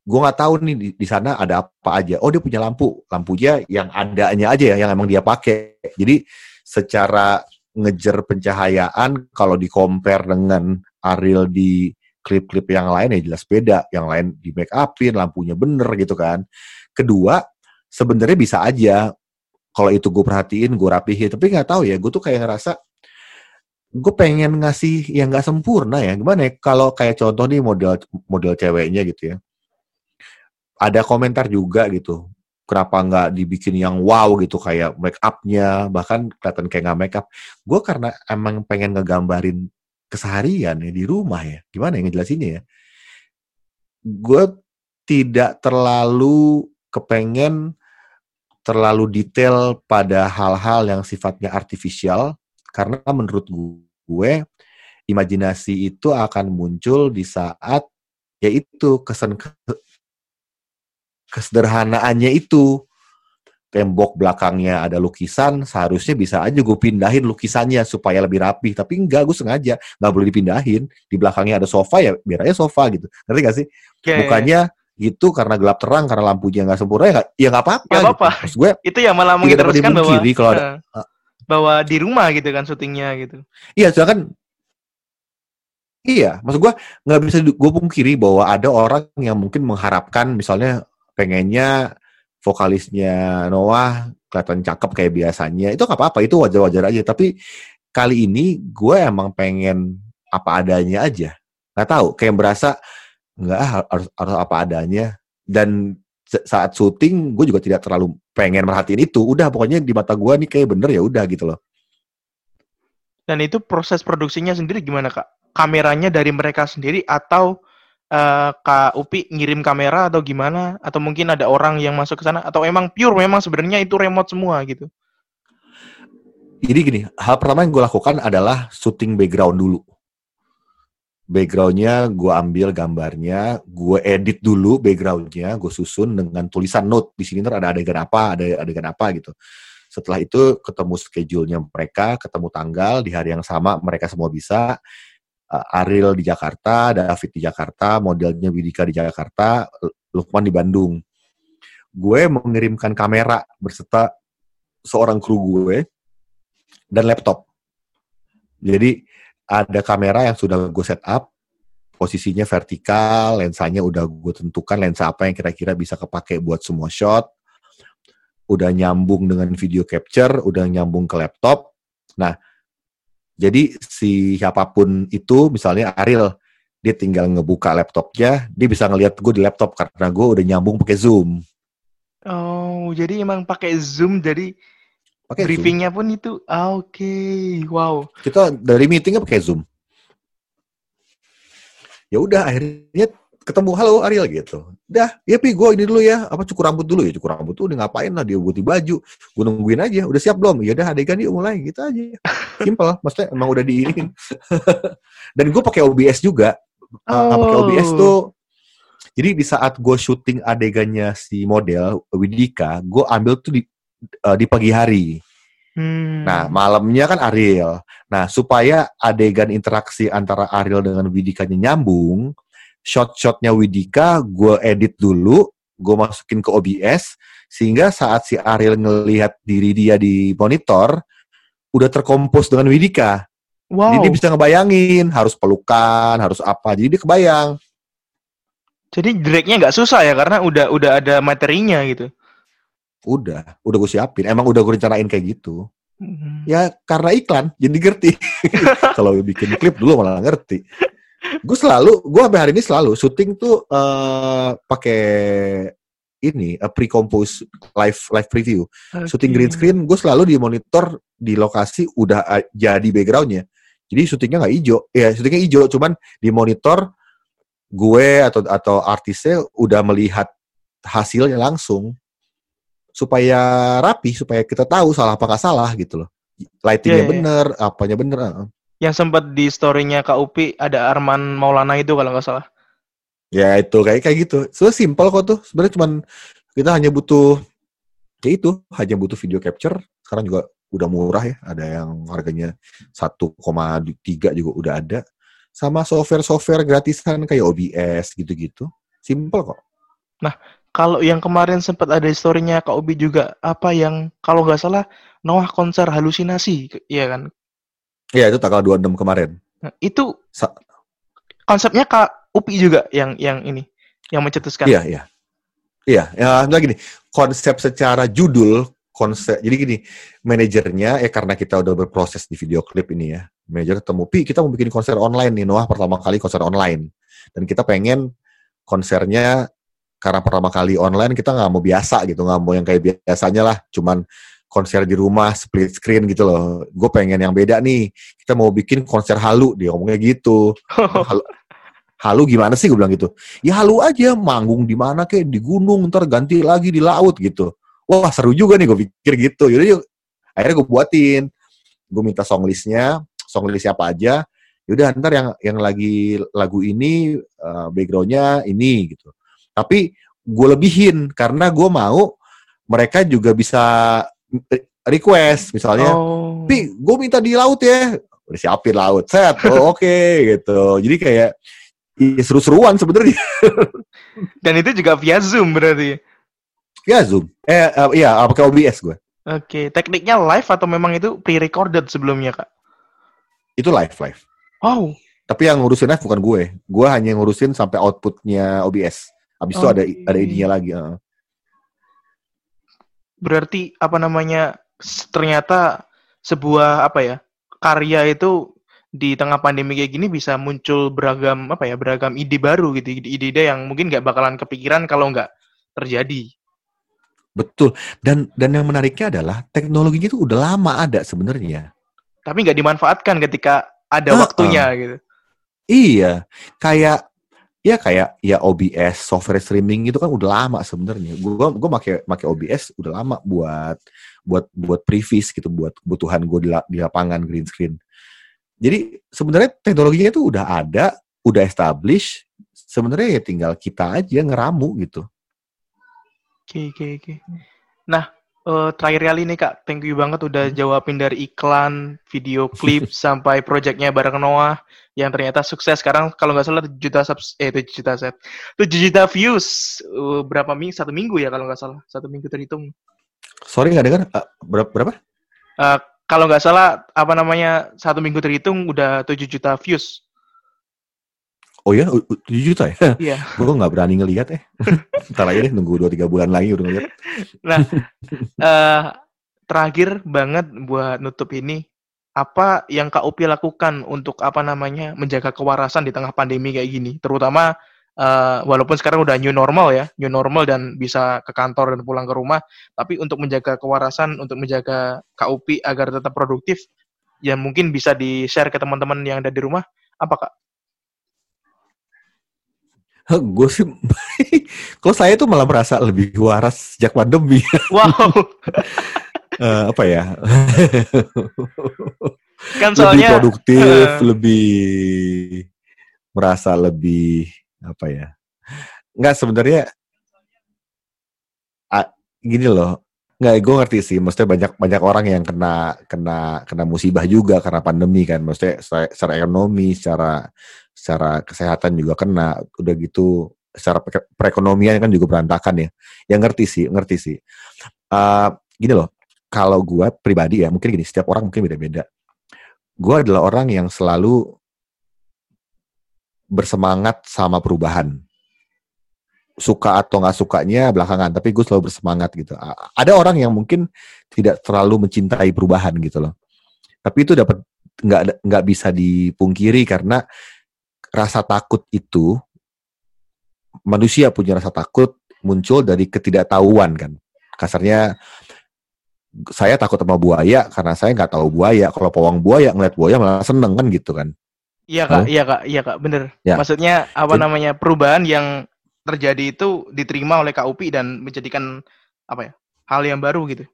[SPEAKER 2] gue nggak tahu nih di, di sana ada apa aja. Oh dia punya lampu, lampunya yang adanya aja ya, yang emang dia pakai. Jadi secara ngejar pencahayaan kalau di compare dengan Ariel di klip-klip yang lain ya jelas beda. Yang lain di make upin, lampunya bener gitu kan. Kedua, sebenarnya bisa aja kalau itu gue perhatiin, gue rapihin. Tapi nggak tahu ya, gue tuh kayak ngerasa gue pengen ngasih yang nggak sempurna ya. Gimana ya? Kalau kayak contoh nih model model ceweknya gitu ya ada komentar juga gitu kenapa nggak dibikin yang wow gitu kayak make upnya bahkan kelihatan kayak nggak make up. Gue karena emang pengen ngegambarin keseharian ya di rumah ya gimana yang ngejelasinnya ya? Gue tidak terlalu kepengen terlalu detail pada hal-hal yang sifatnya artifisial karena menurut gue imajinasi itu akan muncul di saat yaitu kesan kesederhanaannya itu. Tembok belakangnya ada lukisan seharusnya bisa aja gue pindahin lukisannya supaya lebih rapi tapi enggak gue sengaja nggak boleh dipindahin. Di belakangnya ada sofa ya biar aja sofa gitu. Ngerti gak sih? Okay. bukannya gitu karena gelap terang karena lampunya nggak sempurna ya nggak ya apa-apa
[SPEAKER 1] gitu. apa gue
[SPEAKER 2] itu yang malah mengiteruskan bahwa kalau ada,
[SPEAKER 1] uh, bahwa di rumah gitu kan syutingnya gitu.
[SPEAKER 2] Iya soalnya kan iya maksud gue nggak bisa gue pungkiri bahwa ada orang yang mungkin mengharapkan misalnya pengennya vokalisnya Noah kelihatan cakep kayak biasanya. Itu nggak apa-apa itu wajar-wajar aja. Tapi kali ini gue emang pengen apa adanya aja. Nggak tahu kayak berasa nggak harus harus apa adanya. Dan saat syuting gue juga tidak terlalu pengen merhatiin itu. Udah pokoknya di mata gue nih kayak bener ya udah gitu loh.
[SPEAKER 1] Dan itu proses produksinya sendiri gimana kak? Kameranya dari mereka sendiri atau uh, Kak Upi ngirim kamera atau gimana? Atau mungkin ada orang yang masuk ke sana? Atau emang pure memang sebenarnya itu remote semua gitu?
[SPEAKER 2] Jadi gini, hal pertama yang gue lakukan adalah syuting background dulu. Backgroundnya gue ambil gambarnya, gue edit dulu backgroundnya, gue susun dengan tulisan note di sini ada adegan apa, ada adegan apa gitu. Setelah itu ketemu schedule-nya mereka, ketemu tanggal di hari yang sama mereka semua bisa uh, Ariel di Jakarta, David di Jakarta, modelnya Widika di Jakarta, Lukman di Bandung. Gue mengirimkan kamera berserta seorang kru gue dan laptop. Jadi ada kamera yang sudah gue set up, posisinya vertikal, lensanya udah gue tentukan lensa apa yang kira-kira bisa kepake buat semua shot, udah nyambung dengan video capture, udah nyambung ke laptop. Nah, jadi si siapa pun itu, misalnya Ariel, dia tinggal ngebuka laptopnya, dia bisa ngelihat gue di laptop karena gue udah nyambung pakai Zoom.
[SPEAKER 1] Oh, jadi emang pakai Zoom, jadi pakai briefingnya pun itu, ah, oke, okay. wow.
[SPEAKER 2] Kita dari meetingnya pakai Zoom ya udah akhirnya ketemu halo Ariel gitu. Dah ya pi gue ini dulu ya. Apa cukur rambut dulu? Ya cukur rambut tuh udah ngapain lah dia ganti baju? Gue nungguin aja. Udah siap belum? Ya udah adegan yuk mulai. Gitu aja. Simple maksudnya emang udah diinin dan gue pakai OBS juga. Oh. uh, pakai OBS tuh. Jadi di saat gue syuting adegannya si model Widika gue ambil tuh di uh, di pagi hari. Hmm. Nah, malamnya kan Ariel. Nah, supaya adegan interaksi antara Ariel dengan Widikanya nyambung, shot-shotnya Widika gue edit dulu, gue masukin ke OBS, sehingga saat si Ariel ngelihat diri dia di monitor, udah terkompos dengan Widika. Wow. Jadi dia bisa ngebayangin harus pelukan, harus apa. Jadi dia kebayang.
[SPEAKER 1] Jadi dragnya nggak susah ya karena udah udah ada materinya gitu.
[SPEAKER 2] Udah, udah gue siapin. Emang udah gue rencanain kayak gitu. Hmm. Ya karena iklan, jadi ngerti. Kalau bikin klip dulu malah ngerti. Gue selalu, gue sampai hari ini selalu syuting tuh uh, pakai ini uh, pre-compose live live preview. Okay. Syuting green screen, gue selalu di monitor di lokasi udah uh, jadi backgroundnya. Jadi syutingnya nggak hijau, ya syutingnya hijau, cuman di monitor gue atau atau artisnya udah melihat hasilnya langsung supaya rapi, supaya kita tahu salah apa nggak salah gitu loh. Lightingnya yeah, yeah. bener, apanya bener.
[SPEAKER 1] Yang sempat di storynya Kak Upi ada Arman Maulana itu kalau nggak salah.
[SPEAKER 2] Ya itu kayak kayak gitu. So simple kok tuh. Sebenarnya cuman kita hanya butuh ya itu, hanya butuh video capture. Sekarang juga udah murah ya. Ada yang harganya 1,3 juga udah ada. Sama software-software gratisan kayak OBS gitu-gitu. Simple kok.
[SPEAKER 1] Nah, kalau yang kemarin sempat ada historinya Kak Obi juga apa yang kalau nggak salah Noah konser halusinasi, ya kan?
[SPEAKER 2] Iya itu tanggal 26 kemarin.
[SPEAKER 1] Nah, itu Sa konsepnya Kak Upi juga yang yang ini yang mencetuskan.
[SPEAKER 2] Iya iya. Iya, ya lagi gini, konsep secara judul konsep jadi gini manajernya ya karena kita udah berproses di video klip ini ya manajer ketemu pi kita mau bikin konser online nih Noah pertama kali konser online dan kita pengen konsernya karena pertama kali online kita nggak mau biasa gitu nggak mau yang kayak biasanya lah cuman konser di rumah split screen gitu loh. Gue pengen yang beda nih. Kita mau bikin konser halu. Dia ngomongnya gitu. Halu, halu gimana sih? Gue bilang gitu. Ya halu aja manggung di mana kayak di gunung ntar ganti lagi di laut gitu. Wah seru juga nih gue pikir gitu. Yaudah yuk. Akhirnya gue buatin. Gue minta song listnya. Song list siapa aja? Yaudah ntar yang yang lagi lagu ini uh, backgroundnya ini gitu. Tapi gue lebihin karena gue mau mereka juga bisa request misalnya, oh. pi gue minta di laut ya, udah siapin laut, set, oh, oke okay, gitu. Jadi kayak ya, seru-seruan sebenarnya.
[SPEAKER 1] Dan itu juga via Zoom berarti?
[SPEAKER 2] Via Zoom. Eh, uh, iya, pakai OBS gue.
[SPEAKER 1] Oke, okay. tekniknya live atau memang itu pre-recorded sebelumnya kak?
[SPEAKER 2] Itu live, live.
[SPEAKER 1] Wow.
[SPEAKER 2] Tapi yang ngurusin live bukan gue. Gue hanya ngurusin sampai outputnya OBS. Habis itu ada ada ide lagi. Uh.
[SPEAKER 1] Berarti apa namanya? Ternyata sebuah apa ya? Karya itu di tengah pandemi kayak gini bisa muncul beragam apa ya? Beragam ide baru gitu. Ide-ide yang mungkin nggak bakalan kepikiran kalau nggak terjadi.
[SPEAKER 2] Betul. Dan dan yang menariknya adalah teknologinya itu udah lama ada sebenarnya.
[SPEAKER 1] Tapi nggak dimanfaatkan ketika ada uh, waktunya uh. gitu.
[SPEAKER 2] Iya, kayak ya kayak ya OBS software streaming itu kan udah lama sebenarnya. Gue gue make make OBS udah lama buat buat buat previs gitu buat kebutuhan gue di, di lapangan green screen. Jadi sebenarnya teknologinya itu udah ada udah establish sebenarnya ya tinggal kita aja ngeramu gitu.
[SPEAKER 1] Oke okay, oke okay, oke. Okay. nah uh, terakhir kali nih kak, thank you banget udah hmm. jawabin dari iklan, video klip sampai projectnya bareng Noah yang ternyata sukses. Sekarang kalau nggak salah 7 juta subs eh 7 juta set. 7 juta views. Uh, berapa minggu satu minggu ya kalau nggak salah. Satu minggu terhitung.
[SPEAKER 2] Sorry nggak dengar. Uh, berapa berapa?
[SPEAKER 1] Uh, kalau nggak salah apa namanya satu minggu terhitung udah 7 juta views
[SPEAKER 2] Oh ya, 7 juta ya?
[SPEAKER 1] Iya.
[SPEAKER 2] gue nggak berani ngelihat eh. Ntar aja deh nunggu 2-3 bulan lagi udah ngeliat.
[SPEAKER 1] Nah, eh terakhir banget buat nutup ini, apa yang Kak Upi lakukan untuk apa namanya menjaga kewarasan di tengah pandemi kayak gini, terutama eh, walaupun sekarang udah new normal ya, new normal dan bisa ke kantor dan pulang ke rumah, tapi untuk menjaga kewarasan, untuk menjaga Kak Upi agar tetap produktif, ya mungkin bisa di-share ke teman-teman yang ada di rumah, apa Kak?
[SPEAKER 2] Gue sih, kalau saya tuh malah merasa lebih waras sejak pandemi.
[SPEAKER 1] Wow,
[SPEAKER 2] Eh, apa ya?
[SPEAKER 1] kan
[SPEAKER 2] lebih
[SPEAKER 1] soalnya
[SPEAKER 2] produktif,
[SPEAKER 1] eh,
[SPEAKER 2] lebih merasa lebih apa ya? Nggak sebenarnya ah, gini loh. Nggak, gue ngerti sih. Maksudnya banyak banyak orang yang kena kena kena musibah juga karena pandemi kan. Maksudnya secara, secara ekonomi, secara secara kesehatan juga kena. Udah gitu secara pe- perekonomian kan juga berantakan ya. Yang ngerti sih, ngerti sih. Eh, gini loh. Kalau gue pribadi ya, mungkin gini. Setiap orang mungkin beda-beda. Gue adalah orang yang selalu bersemangat sama perubahan. Suka atau nggak sukanya belakangan, tapi gue selalu bersemangat gitu. Ada orang yang mungkin tidak terlalu mencintai perubahan gitu loh. Tapi itu dapat nggak nggak bisa dipungkiri karena rasa takut itu manusia punya rasa takut muncul dari ketidaktahuan kan. Kasarnya saya takut sama buaya karena saya nggak tahu buaya. Kalau pawang buaya ngeliat buaya malah seneng kan gitu kan.
[SPEAKER 1] Iya kak, iya kak, iya kak, bener.
[SPEAKER 2] Ya.
[SPEAKER 1] Maksudnya apa
[SPEAKER 2] Jadi-
[SPEAKER 1] namanya perubahan yang terjadi itu diterima oleh Kak Upi dan menjadikan apa ya hal yang baru gitu.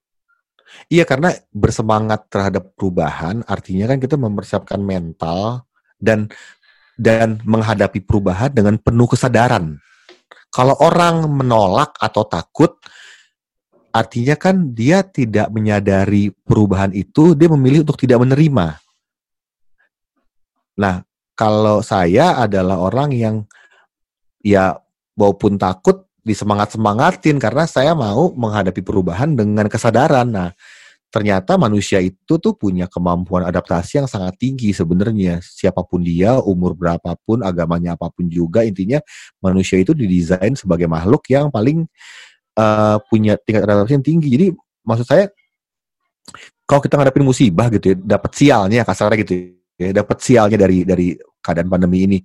[SPEAKER 2] Iya karena bersemangat terhadap perubahan artinya kan kita mempersiapkan mental dan dan menghadapi perubahan dengan penuh kesadaran. Kalau orang menolak atau takut artinya kan dia tidak menyadari perubahan itu, dia memilih untuk tidak menerima. Nah, kalau saya adalah orang yang ya walaupun takut disemangat-semangatin karena saya mau menghadapi perubahan dengan kesadaran. Nah, ternyata manusia itu tuh punya kemampuan adaptasi yang sangat tinggi sebenarnya. Siapa pun dia, umur berapapun, agamanya apa pun juga, intinya manusia itu didesain sebagai makhluk yang paling eh, punya tingkat adaptasi yang tinggi. Jadi maksud saya kalau kita ngadepin musibah gitu ya, dapat sialnya kasarnya gitu ya, dapat sialnya dari dari keadaan pandemi ini.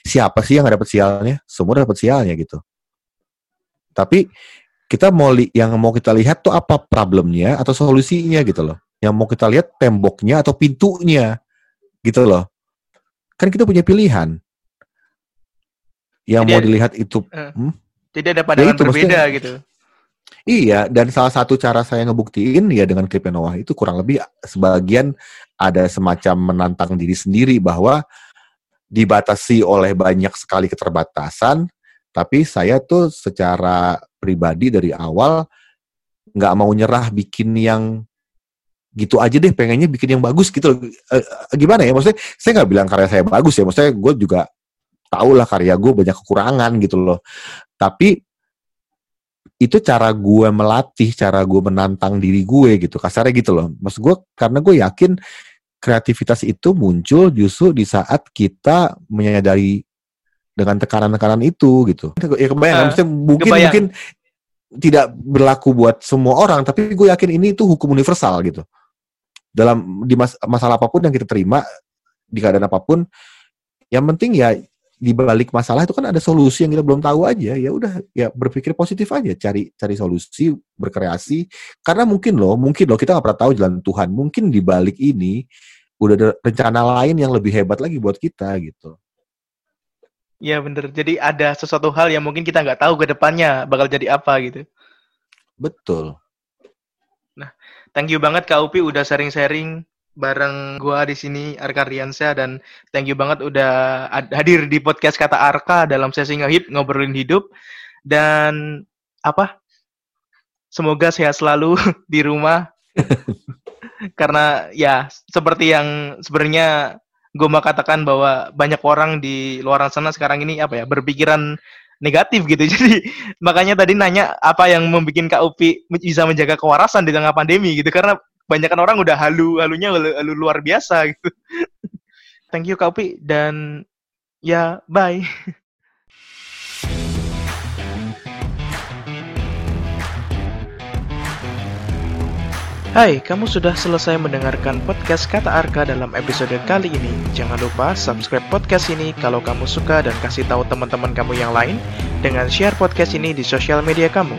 [SPEAKER 2] Siapa sih yang dapat sialnya? Semua dapat sialnya gitu. Tapi kita mau li- yang mau kita lihat tuh apa problemnya atau solusinya gitu loh. Yang mau kita lihat temboknya atau pintunya gitu loh. Kan kita punya pilihan. Yang
[SPEAKER 1] Jadi
[SPEAKER 2] mau dilihat itu
[SPEAKER 1] Jadi ada pandangan
[SPEAKER 2] itu,
[SPEAKER 1] berbeda
[SPEAKER 2] maksudnya-
[SPEAKER 1] gitu.
[SPEAKER 2] Iya, dan salah satu cara saya ngebuktiin ya dengan klipnya Noah itu kurang lebih sebagian ada semacam menantang diri sendiri bahwa dibatasi oleh banyak sekali keterbatasan, tapi saya tuh secara pribadi dari awal nggak mau nyerah bikin yang gitu aja deh, pengennya bikin yang bagus gitu. loh. Eh, gimana ya? Maksudnya saya nggak bilang karya saya bagus ya, maksudnya gue juga tahu lah karya gue banyak kekurangan gitu loh. Tapi itu cara gue melatih, cara gue menantang diri gue gitu, kasarnya gitu loh. Maksud gue, karena gue yakin kreativitas itu muncul justru di saat kita menyadari dengan tekanan-tekanan itu gitu. Ya kebayang, maksudnya mungkin
[SPEAKER 1] kebayang.
[SPEAKER 2] mungkin tidak berlaku buat semua orang, tapi gue yakin ini tuh hukum universal gitu. Dalam di mas- masalah apa pun yang kita terima di keadaan apa pun, yang penting ya di balik masalah itu kan ada solusi yang kita belum tahu aja ya udah ya berpikir positif aja cari cari solusi berkreasi karena mungkin loh mungkin loh kita nggak pernah tahu jalan Tuhan mungkin di balik ini udah ada rencana lain yang lebih hebat lagi buat kita gitu
[SPEAKER 1] Iya bener. Jadi ada sesuatu hal yang mungkin kita nggak tahu ke depannya bakal jadi apa gitu.
[SPEAKER 2] betul
[SPEAKER 1] Thank you banget Kak Upi udah sharing-sharing bareng gua di sini Arka Riansyah dan thank you banget udah ad- hadir di podcast kata Arka dalam sesi ngehip ngobrolin hidup dan apa semoga sehat selalu di rumah karena ya seperti yang sebenarnya gue mau katakan bahwa banyak orang di luar sana sekarang ini apa ya berpikiran negatif gitu jadi makanya tadi nanya apa yang membuat Kak Upi bisa menjaga kewarasan di tengah pandemi gitu karena kebanyakan orang udah halu halunya halu, halu luar biasa gitu. Thank you Kak Upi dan Ya, bye. Hai, kamu sudah selesai mendengarkan podcast Kata Arka dalam episode kali ini. Jangan lupa subscribe podcast ini kalau kamu suka dan kasih tahu teman-teman kamu yang lain dengan share podcast ini di sosial media kamu.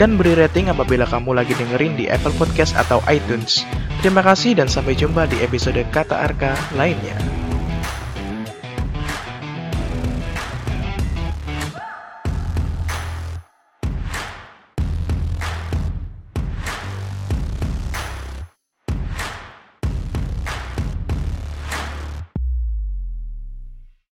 [SPEAKER 1] Dan beri rating apabila kamu lagi dengerin di Apple Podcast atau iTunes. Terima kasih dan sampai jumpa di episode Kata Arka lainnya.